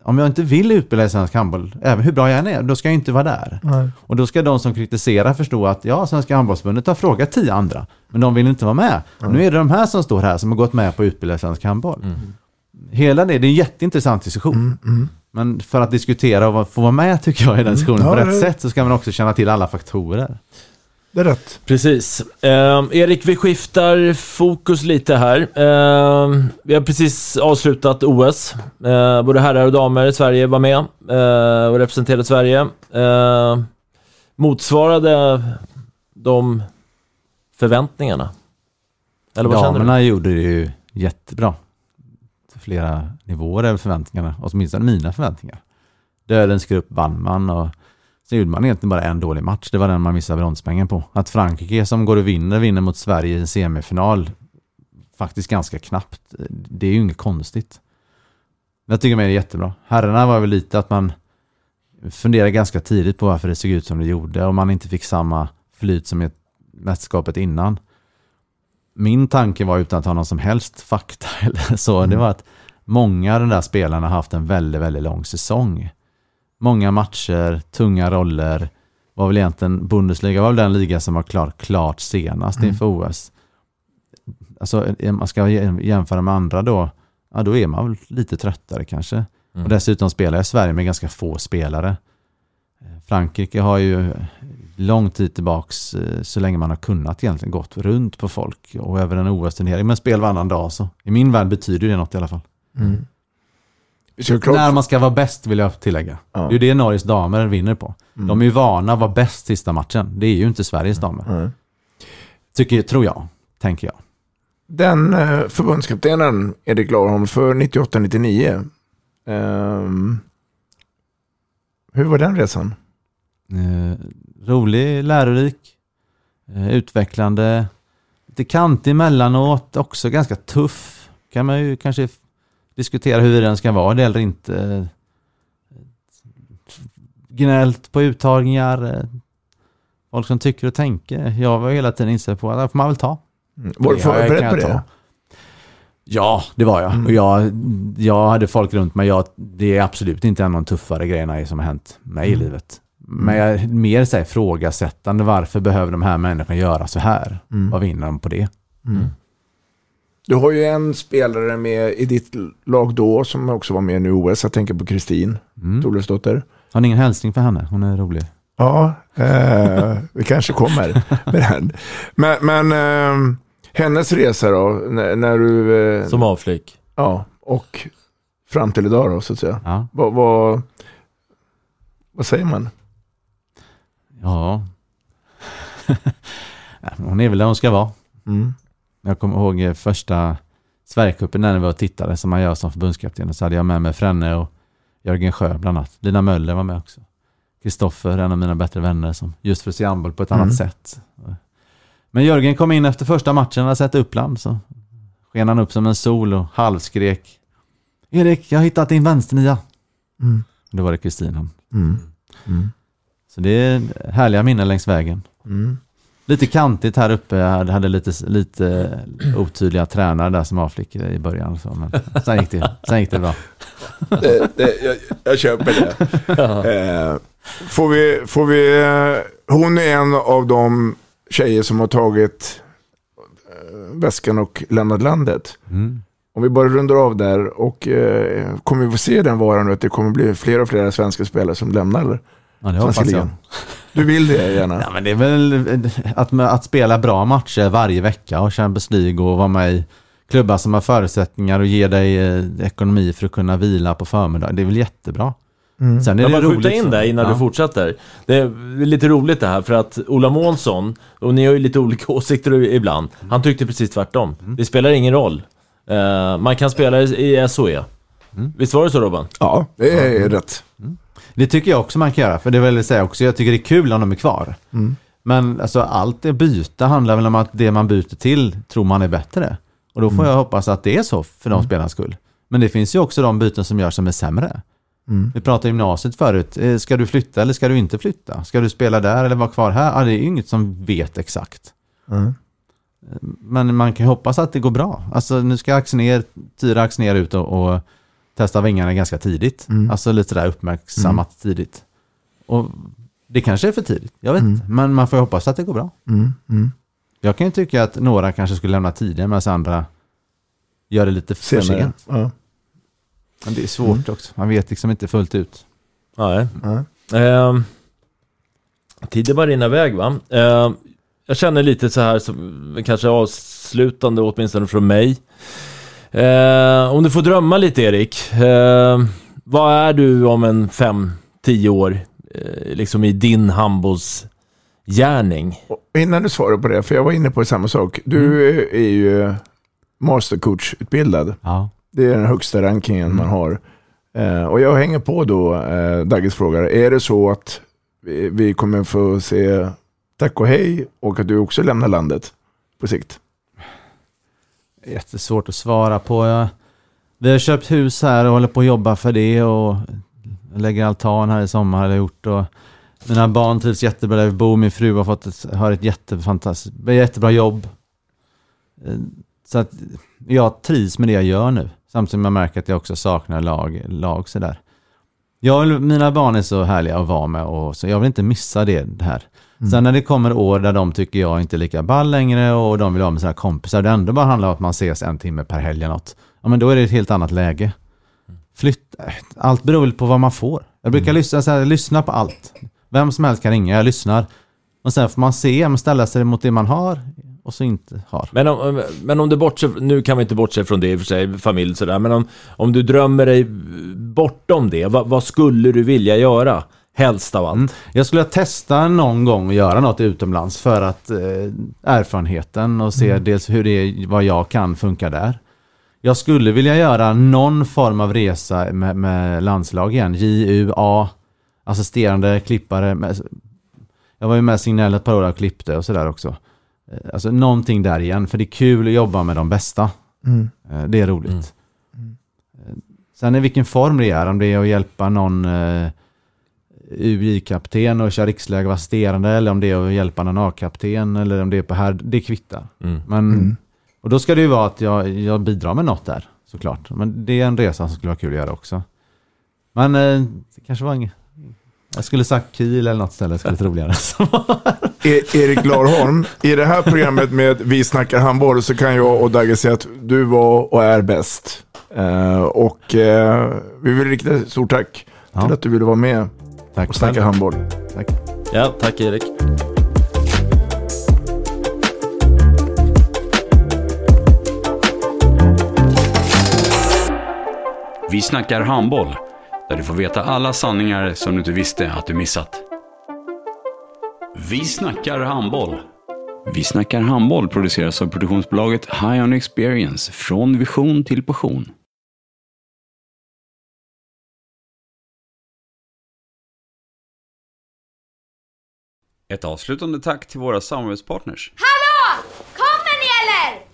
om jag inte vill utbilda i svensk handboll, även hur bra jag än är, då ska jag inte vara där. Nej. Och då ska de som kritiserar förstå att ja, Svenska handbollsförbundet har frågat tio andra, men de vill inte vara med. Och nu är det de här som står här som har gått med på att utbilda i svensk handboll. Hela det, det är en jätteintressant diskussion. Mm. Men för att diskutera och få vara med tycker jag i den diskussionen Ja, på rätt det- sätt så ska man också känna till alla faktorer. Det är rätt. Precis. Eh, Erik, vi skiftar fokus lite här. Eh, vi har precis avslutat OS. Eh, både herrar och damer i Sverige var med eh, och representerade Sverige. Eh, motsvarade de förväntningarna? Eller vad känner du? Damerna gjorde det ju jättebra. Flera nivåer över förväntningarna, åtminstone mina förväntningar. Dödens grupp vann man och sen gjorde man egentligen bara en dålig match. Det var den man missade bronspengen på. Att Frankrike som går och vinner, vinner mot Sverige i en semifinal faktiskt ganska knappt. Det är ju inget konstigt. Jag tycker det är jättebra. Herrarna var väl lite att man funderade ganska tidigt på varför det såg ut som det gjorde och man inte fick samma flyt som i mästerskapet innan min tanke var utan att ha någon som helst fakta eller så, det var att många av de där spelarna har haft en väldigt, väldigt lång säsong. Många matcher, tunga roller, var väl egentligen, Bundesliga var väl den liga som var klar, klart senast Mm. inför OS. Alltså om man ska jä- jämföra med andra då, ja då är man väl lite tröttare kanske. Mm. Och dessutom spelar jag Sverige med ganska få spelare. Eh, Frankrike har ju lång tid tillbaks, eh, så länge man har kunnat egentligen, gått runt på folk och över en OS-turnering. Men spel varannan dag så. I min värld betyder det något i alla fall. Mm. När man ska vara bäst vill jag tillägga. Ja. Det är ju det Norges damer vinner på. Mm. De är ju vana att vara bäst sista matchen. Det är ju inte Sveriges damer. Nej. Tycker, tror jag, tänker jag. Den eh, förbundskaptenen Erik Larholm för 98-99. ehm, hur var den resan? Eh, rolig, lärorik, eh, utvecklande, lite kantig emellanåt, också ganska tuff. Kan man ju kanske diskutera hur den ska vara det eller inte. Eh, Gnällt på uttagningar, folk som tycker och tänker. Jag var hela tiden inställd på att det får man väl ta. Mm. Var du förberedd på ta. det? Ja, det var jag. Mm. Och jag, jag hade folk runt mig. Jag, det är absolut inte en av de tuffare grejerna som har hänt mig i Mm. livet. Men jag är mer så här, frågasättande. Varför behöver de här människorna göra så här? Mm. Vad vinner de på det? Mm. Du har ju en spelare med i ditt lag då som också var med nu i OS. Jag tänker på Kristin Mm. Thorleifsdotter. Har ni ingen hälsning för henne? Hon är rolig. Ja, eh, vi kanske kommer med den. Men, men eh, hennes resa då, när, när du... Eh, Som avflick. Ja, och fram till idag då så att säga. Ja. Vad, vad, vad säger man? Ja. hon är väl där hon ska vara. Mm. Jag kommer ihåg eh, första Sverigecupen när vi var och tittade som man gör som förbundskapten. Så hade jag med mig Frenne och Jörgen Sjö bland annat. Lina Möller var med också. Kristoffer, en av mina bättre vänner, som just för att se handboll på ett Mm. annat sätt. Men Jörgen kom in efter första matchen och hade sett Uppland så sken han upp som en sol och halvskrek Erik, jag har hittat din vänsternia. Mm. Då var det Kristin. Mm. Mm. Så det är härliga minnen längs vägen. Mm. Lite kantigt här uppe. Jag hade, lite, lite otydliga tränare där som avflick i början. Så, men sen gick det, sen gick det bra. Det, det, jag, jag köper det. eh, får vi, får vi, eh, hon är en av de tjejer som har tagit eh, väskan och lämnat landet. Mm. Om vi bara rundar av där och eh, kommer vi få se den varan nu att det kommer bli fler och fler svenska spelare som lämnar Ja, det hoppas jag. Du vill det gärna? Ja, men det är väl att, att spela bra matcher varje vecka och Champions League och vara med i klubbar som har förutsättningar och ge dig eh, ekonomi för att kunna vila på förmiddagen. Det är väl jättebra. Mm. Sen är Jag det bara roligt. skjuta in där innan ja. du fortsätter. Det är lite roligt det här för att Ola Månsson, och ni har ju lite olika åsikter ibland, han tyckte precis tvärtom. Mm. Det spelar ingen roll. Eh, man kan spela i SOE. Mm. Visst var det så Robban? Ja, det är rätt. Det tycker jag också man kan göra, för det vill jag säga också, jag tycker det är kul om de är kvar. Mm. Men alltså allt det byta handlar väl om att det man byter till tror man är bättre. Och då får jag hoppas att det är så för de spelarnas skull. Men det finns ju också de byten som görs som är sämre. Mm. Vi pratade gymnasiet förut. Eh, Ska du flytta eller ska du inte flytta? Ska du spela där eller vara kvar här? Ja, det är ju inget som vet exakt. Mm. Men man kan ju hoppas att det går bra. Alltså nu ska Axnér, Tyra Axnér ut och, och testa vingarna ganska tidigt. Mm. Alltså lite där uppmärksammat tidigt. Och det kanske är för tidigt, jag vet inte. Men man får ju hoppas att det går bra. Mm. Mm. Jag kan ju tycka att några kanske skulle lämna tidigare medan andra gör det lite för Senare. sent. Ja. Men det är svårt också. Man vet liksom inte fullt ut. Nej. Ja. Eh, tiden bara rinner iväg va? Eh, jag känner lite så här, som, kanske avslutande åtminstone från mig. Eh, om du får drömma lite Erik. Eh, vad är du om en fem, tio år? Eh, liksom i din handbollsgärning. Innan du svarar på det, för jag var inne på samma sak. Du är ju mastercoach-utbildad. Ja. Det är den högsta rankingen man har. Eh, och jag hänger på då eh, Dagges frågar. Är det så att vi, vi kommer få se tack och hej och att du också lämnar landet på sikt? Jättesvårt att svara på. Jag, vi har köpt hus här och håller på att jobba för det och lägger altan här i sommar har jag gjort. Och mina barn trivs jättebra där vi bor. Min fru har fått ett, har ett jättefantastiskt, jättebra jobb. Eh, så att jag trivs med det jag gör nu. Samtidigt som jag märker att jag också saknar lag, lag sådär. Jag mina barn är så härliga att vara med och så jag vill inte missa det, här. Sen när det kommer år där de tycker jag inte är lika ball längre och de vill ha med sina kompisar, det ändå bara handlar om att man ses en timme per helg eller något. Ja men då är det ett helt annat läge. Flytt, allt beror väl på vad man får. Jag brukar lyssna, så här, lyssna på allt. Vem som helst kan ringa, jag lyssnar. Och sen får man se, man ställa sig mot det man har och så inte har. Men om, men om du bortser, nu kan vi inte bortse från det i och för sig, familj sådär, men om, om du drömmer dig bortom det, vad, vad skulle du vilja göra? Helst av allt. Mm. Jag skulle testa någon gång att göra något utomlands för att eh, erfarenheten och se dels hur det är, vad jag kan funka där. Jag skulle vilja göra någon form av resa med, med landslag igen. JUA, assisterande klippare. Med, jag var ju med Signell ett par år och klippte och sådär också. Eh, Alltså någonting där igen, för det är kul att jobba med de bästa. Mm. Eh, Det är roligt. Eh, Sen i vilken form det är, om det är att hjälpa någon eh, UJ-kapten och köra riksläge och vara assisterande eller om det är att hjälpa någon A-kapten eller om det är på här, det kvittar. Mm. Men, Mm. Och då ska det ju vara att jag, jag bidrar med något där, såklart. Men det är en resa som skulle vara kul att göra också. Men eh, det kanske var inget... Jag skulle sagt Kiel eller något ställe, skulle vara roligare. E- Erik Larholm, i det här programmet med Vi snackar handboll så kan jag och Dagge säga att du var och är bäst. Eh, och eh, vi vill rikta ett stort tack till att du ville vara med Tack och snacka handboll. Tack. Ja, tack Erik. Vi snackar handboll, där du får veta alla sanningar som du inte visste att du missat. Vi snackar handboll. Vi snackar handboll produceras av produktionsbolaget High On Experience, från vision till passion. Ett avslutande tack till våra samarbetspartners. Hallå! Kommer ni eller?